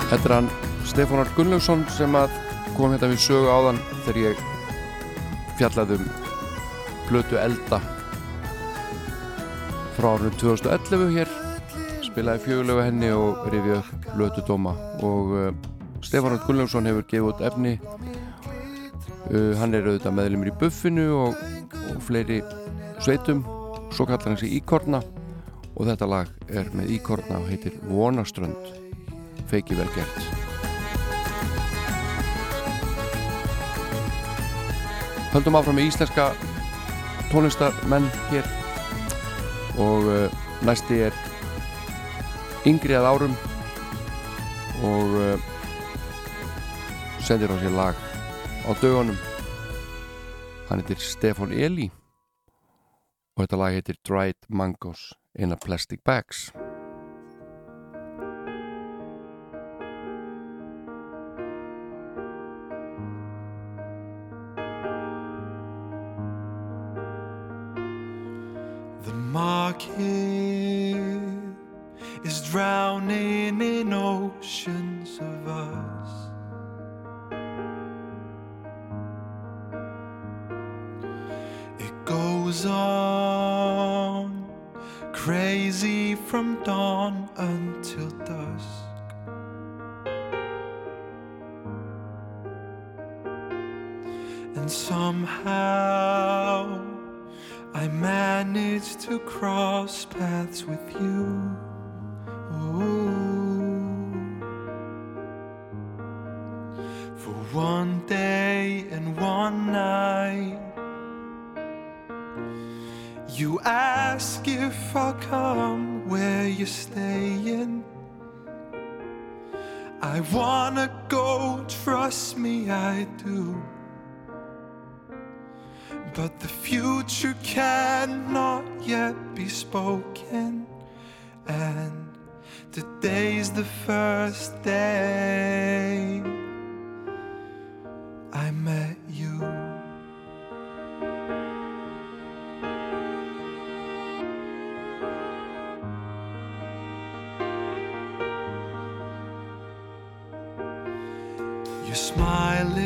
Þetta er hann Stefánar Gunnlaugsson sem að kom hérna við sögu áðan þegar ég fjallaði um Plötu Elda frá árunum 2011 hér. Spilaði fjögulegu henni og rifið upp Plötu Dóma. Og uh, Stefánar Gunnlaugsson hefur gefið út efni. Uh, hann er auðvitað meðlumur í Buffinu og, og fleiri sveitum svo kallar hann sig Íkorna. Og þetta lag er með Íkorna og heitir Vonaströnd. Feiki vel gert Höldum áfram með íslenska tónlistarmenn hér. Og uh, næsti er yngri að árum. Og uh, sendir á sér lag á dögunum. Hann heitir Stefan Eli og þetta lag heitir Dried Mangoes in a Plastic Bags market is drowning in oceans of us. It goes on crazy from dawn until dusk. And somehow I managed to cross paths with you. For one day and one night, you ask if I'll come where you're staying. I wanna go, trust me, I do. But the future cannot yet be spoken. And today's the first day I met you. You're smile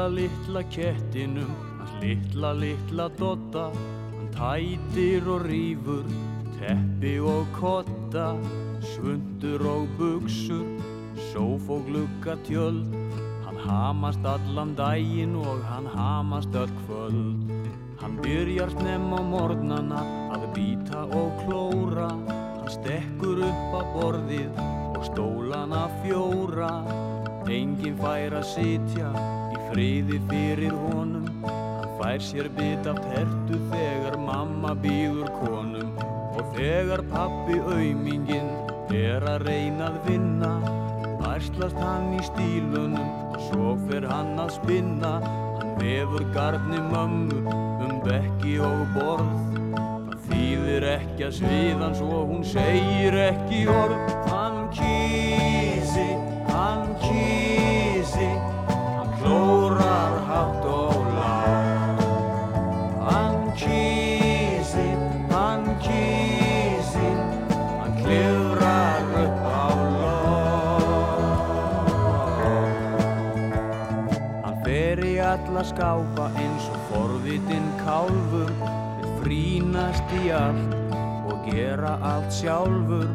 Littla, littla kettinum Hans litla, litla dotta. Hann tætir og rýfur Teppi og kotta Svundur og buksur Sóf og glugga tjöld Hann hamast allan daginn Og hann hamast öll kvöld. Hann byrjar snemm á morgnana Að býta og klóra. Hann stekkur upp á borðið Og stólana fjóra. Engin fær að sitja friði fyrir honum. Hann fær sér bit af tertu þegar mamma býður konum. Og þegar pappi aumingin er að reyna að vinna Ærslast hann í stílunum og svo fer hann að spinna. Hann vefur garni mömmu um bekki og borð. Það þýðir ekki að sviðan svo hún segir ekki orð skápa eins og forvitinn kálfur. Við frínast í allt og gera allt sjálfur.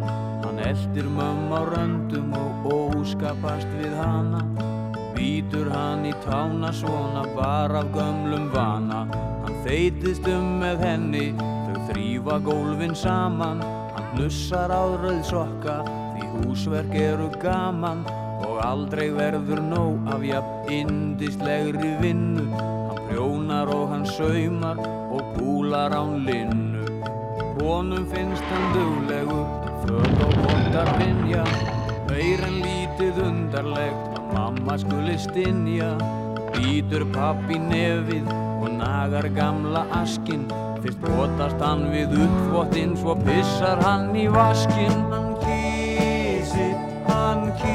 Hann eldir mömm á röndum og óskapast við hana. Býtur hann í tána svona bara af gömlum vana. Hann þeytist um með henni, þau þrýfa gólfin saman. Hann hnussar á rauð sokka því húsverk eru gaman Og aldrei verður nóg af jafn indislegri vinnu. Hann prjónar og hann saumar og púlar án linnu. Honum finnst hann duglegur, föt og bóttar vinja Meir en lítið undarlegt að mamma skuli stinja Býtur pappi nefið og nagar gamla askin Fyrst bótast hann við uppvottinn, svo pissar hann í vaskin Hann kísi, hann kísi,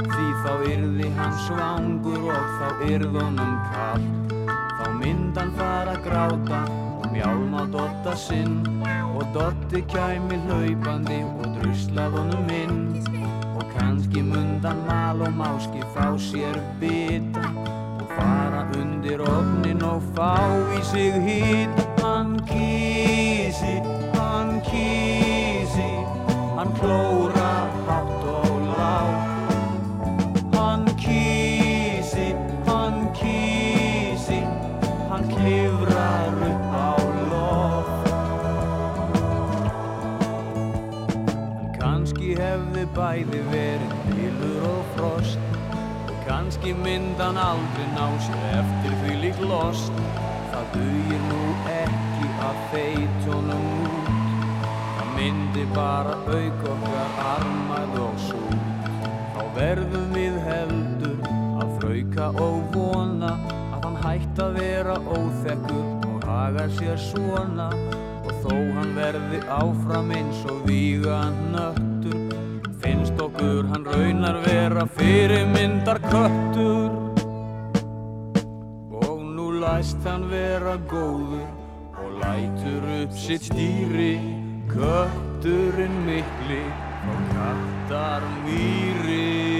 þá yrði hann svangur og þá yrði honum kallt þá mynd hann fara að gráta og mjálma Dodda sinn. Og Doddi kæmi hlaupandi og druslað honum inn. Og kannski mundan mal og máski fá sér bita. Og fara undir ofnin og fá í sig hít hann kísi, hann kísi hann klórar bæði verið bílur og frost. Og kannski myndan aldrei ná sér eftir því lík lost. Það dugir nú ekki að feitónum út. Það myndi bara auk okkar armað og sút. Þá verðum við heldur að frauka og vona Að hann hætt að vera óþekkur og haga sér svona. Og þó hann verði áfram eins og víga nöttur Finnst okkur hann raunar vera fyrirmyndar köttur Og nú læst hann vera góður Og lætur upp sitt stýri. Kötturinn mikli og kattar mýri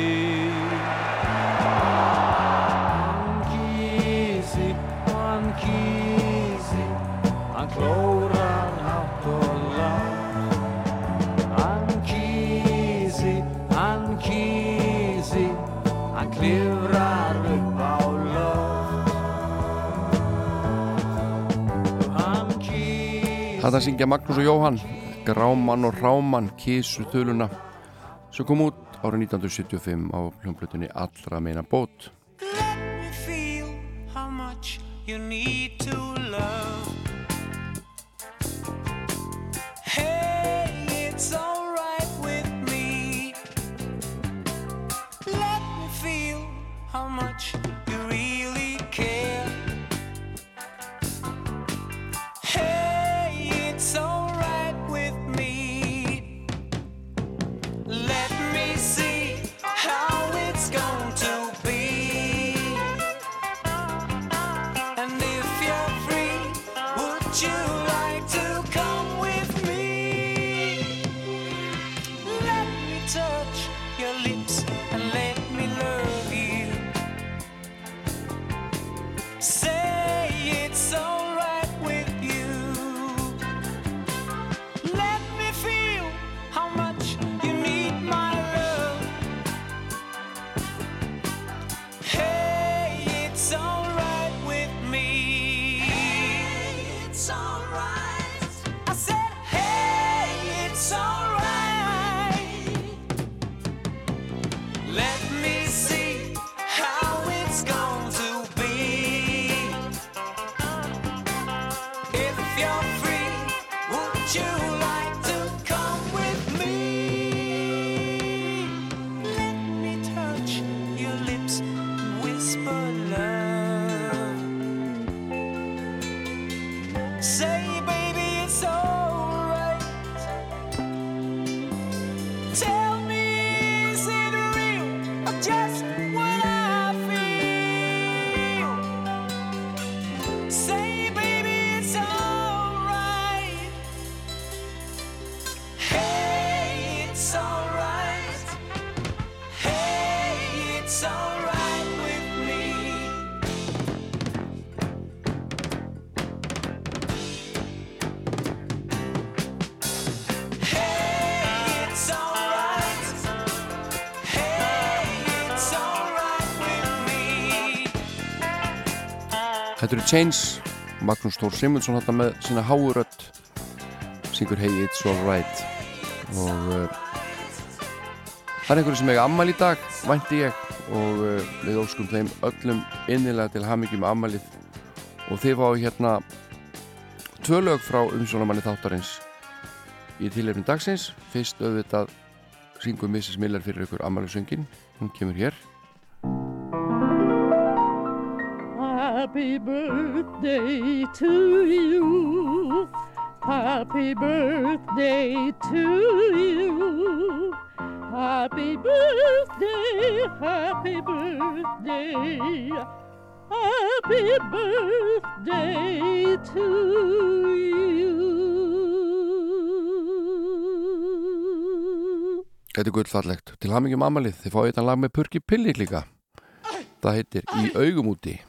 Kísi Þetta syngja Magnús og Jóhann Gráman og Ráman kísu þuluna sem kom út árið 1975 á hljómblutinni Allra meina bót. Let me feel how much you need Þetta eru Chains. Magnús Þór Simundsson þetta með sína háurödd syngur Hey It's Alright og uh, það er einhverju sem eiga ammal í dag vænti ég. Og uh, við óskum þeim öllum innilega til hamingjum ammalið og þið fáið hérna tvö lög frá umsónamanni þáttarins í tilefni dagsins. Fyrst auðvitað syngum Mrs. Miller fyrir ykkur ammalisöngin hún kemur hér Happy birthday to you. Happy birthday to you. Happy birthday, happy birthday. Happy birthday to you. Þetta er gullfallegt. Til hamingjum amalið, þið fáið þetta lag með Purki Pilli líka. Það heitir Í augum úti.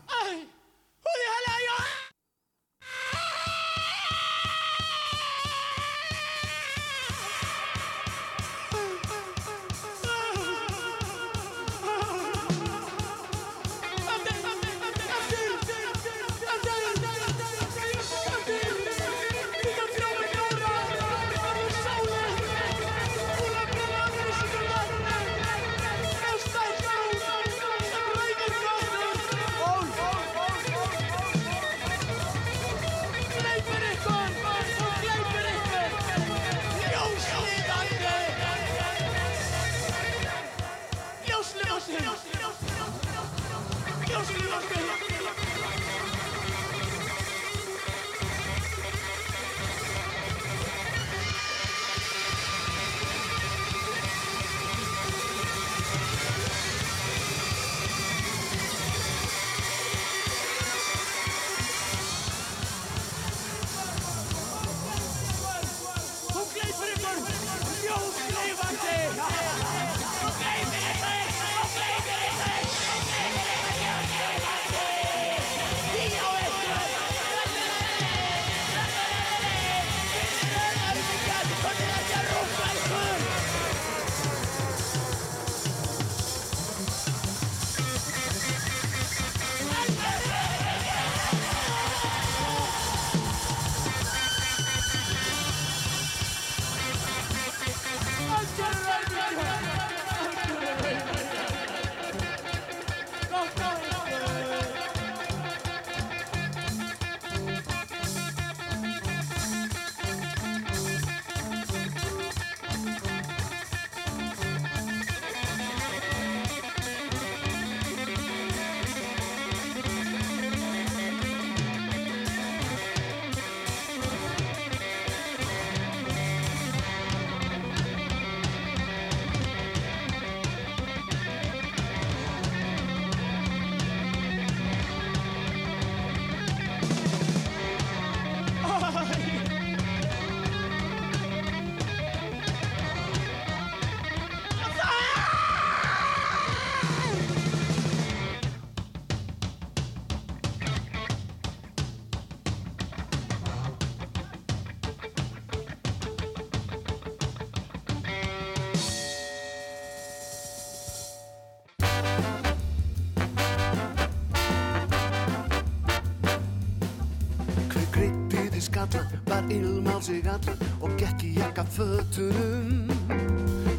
Var ilmál sig allan og gekk í jakka fötunum.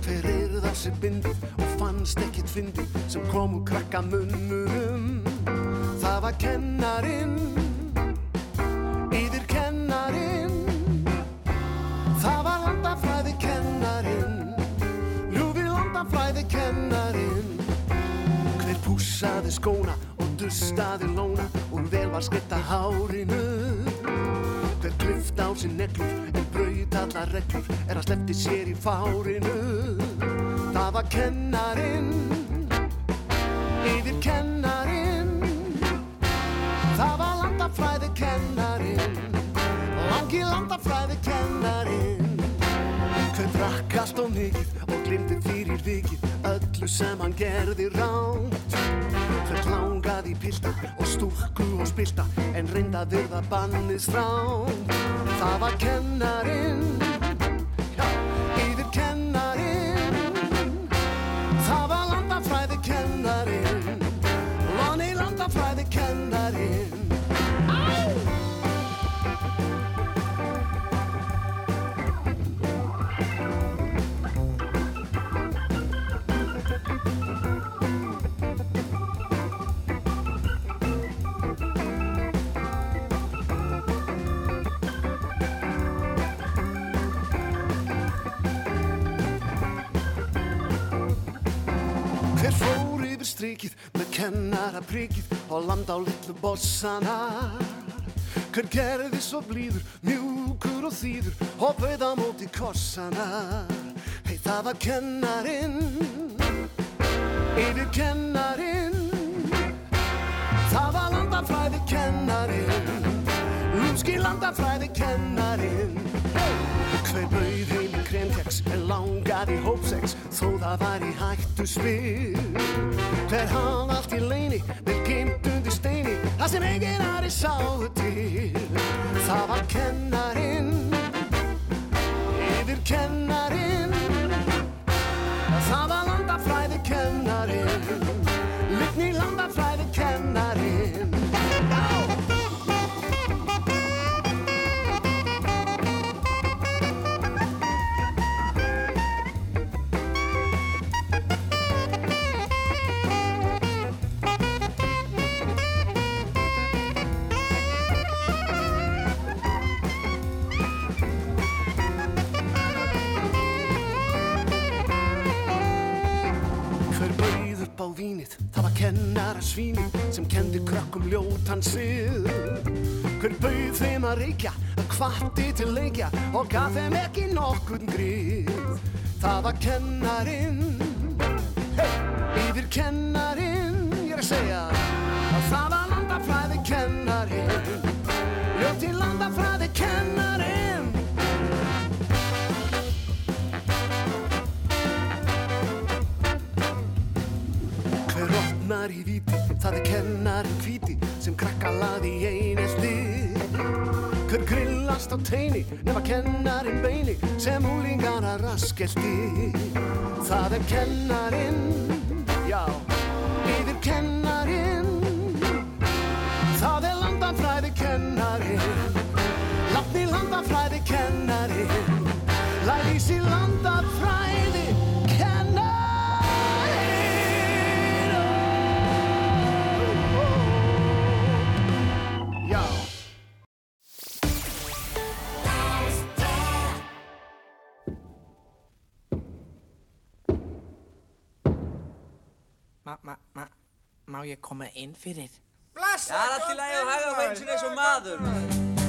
Hver er það sér bindið og fannst ekkit fyndið sem kom úr krakka munnunum Það var kennarinn reglur er að slefti sér í fárinu. Það var kennarinn Yfir kennarinn Það var landafræði kennarinn Langi landafræði kennarinn. Hver drakk allt og mikið og glimti fyrir vikið öllu sem hann gerði ránt Hver langaði í pilta og stúlku og spilta en reynda virða bannið stránt Það var kennarinn prikið og land á litlu bossana. Hver gerði svo blíður, mjúkur og þýður og bauð á móti kossana. Hei það var kennarinn, yfir kennarinn. Það var landafræði kennarinn, lúmski landafræði kennarinn. Hver bauð heim í kremkeks en langaði í hópsex þó það var í hættu spil. Hver hafði allt í leini það sem enginn aðri sáðu til Það var kennarinn Hver bauð upp á vínið, það var kennara svínið sem kendi krökkum ljótan sið. Hver bauð þeim að reykja, að kvatti til leikja og gaf þeim ekki nokkurn grið. Það var kennarinn, hey, yfir kennarinn, ég er að segja að það var landafræði kennarinn, ljóti landafræði í víti, það er kennarinn hvíti sem krakka laði í einelti. Hver grillast á teini, nema kennarinn beini sem úlingar að raskelti. Það er kennarinn, já, yfir kennarinn. Það er landafræði kennarinn, látni landafræði kennarinn. Læðis í landafræði má ég koma inn fyrir? Það er allt í lagi að haga með eins og og maður.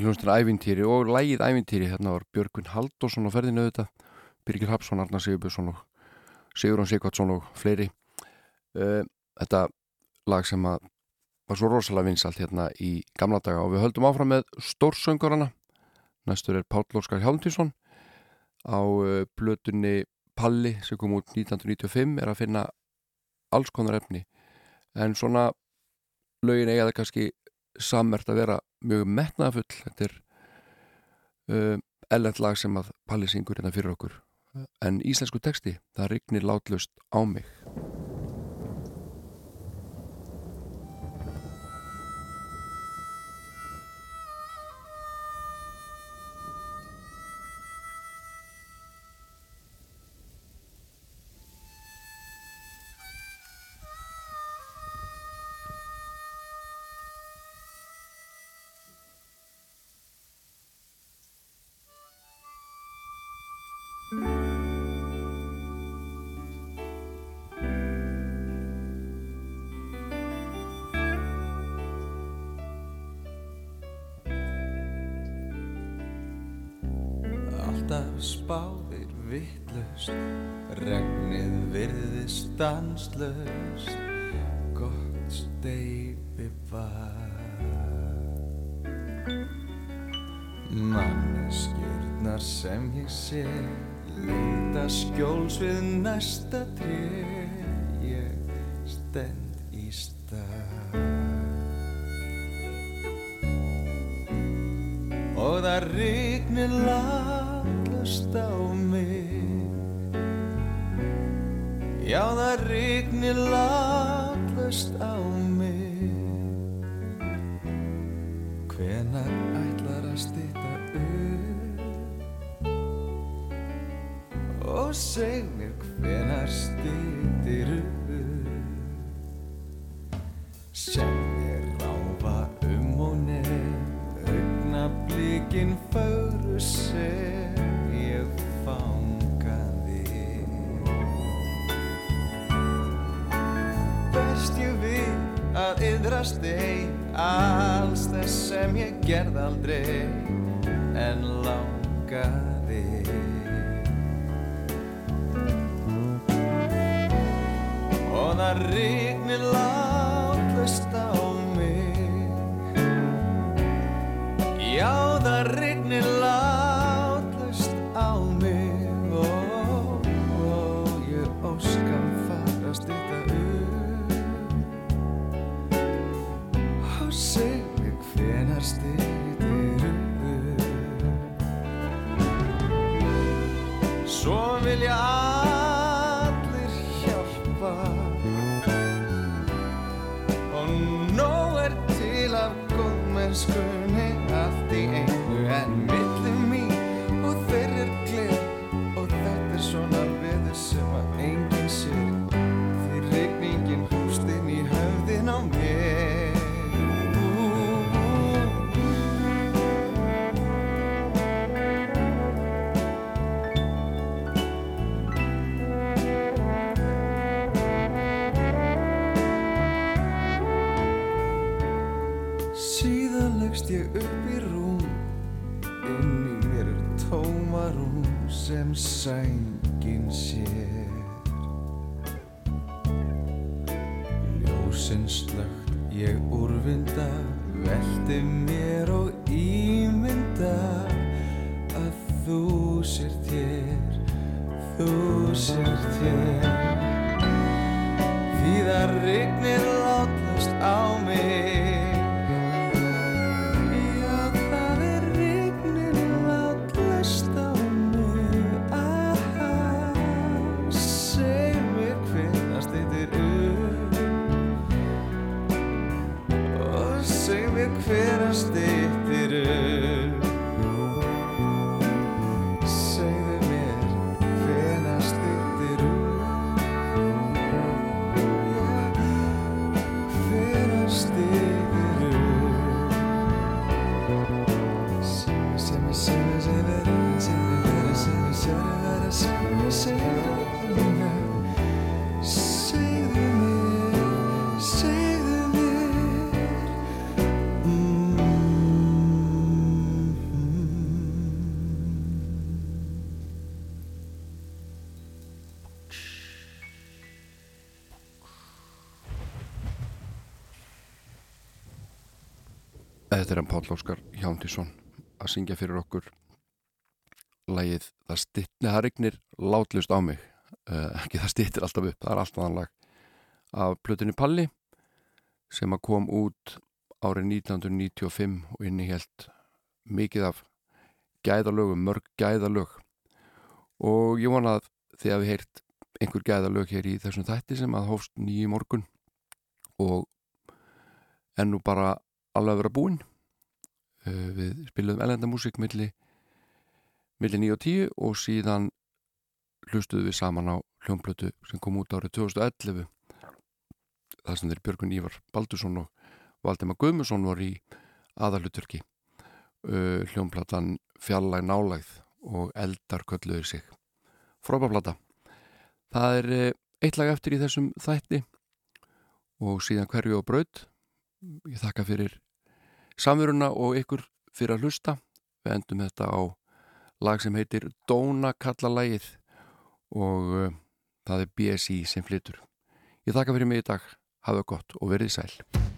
Hljómsnir Ævintýri og lægið Ævintýri, hérna var Björgvin Halldórsson á ferðinu auðvitað, Birgir Hapsson, Arnar Sigurbjörnsson og Sigurðan Sigvardsson og fleiri. Uh, þetta lag sem að var svo rosalega vinsalt hérna í gamla daga og við höldum áfram með stórsöngurana. Næstur er Páll Óskar Hjálmtínsson á uh, blötunni Palli sem kom út 1995 er að finna alls konar efni en svona lögin eiga það kannski sammert að vera mjög metnaðafull þetta er uh, ellend lag sem að Palli syngur hérna fyrir okkur. En íslensku texti, það rignir látlust á mig stanslust Gott steipi var. Manneskjörnar sem ég sé Leita skjóls við næsta tré. Ég stend í stað. Og það rignir laglust in love. same. Þetta er hann Páll Óskar Hjántísson að syngja fyrir okkur. Lægið Það stittni, það regnir látlust á mig. Uh, ekki það stittir alltaf upp, það er alltaf þann lag. Af plötunni Palli sem að kom út árið 1995 og inni helt mikið af gæðalögum, mörg gæðalög. Og ég vona að þið hafi heyrt einhver gæðalög hér í þessum þætti sem að hófst nýju morgun. Og ennú bara alveg að vera búinn. Uh, við spilum elendamúsík milli milli 9 og 10 og síðan hlustuðu við saman á hljómblötu sem kom út árið 2011 það sem þeir Björgun Ívar Baldursson og Valdemar Guðmusson var í aðaluturki uh, hljómblatan Fjallæg nálægð og Eldar kölluður sig frábærplata það er uh, eitt lag eftir í þessum þætti og síðan hverju á braut. Ég þakka fyrir samveruna og ykkur fyrir að hlusta. Við endum þetta á lag sem heitir Dóna kalla lagið og uh, það er BSI sem flytur. Ég þakka fyrir mig í dag, hafa gott og verið sæl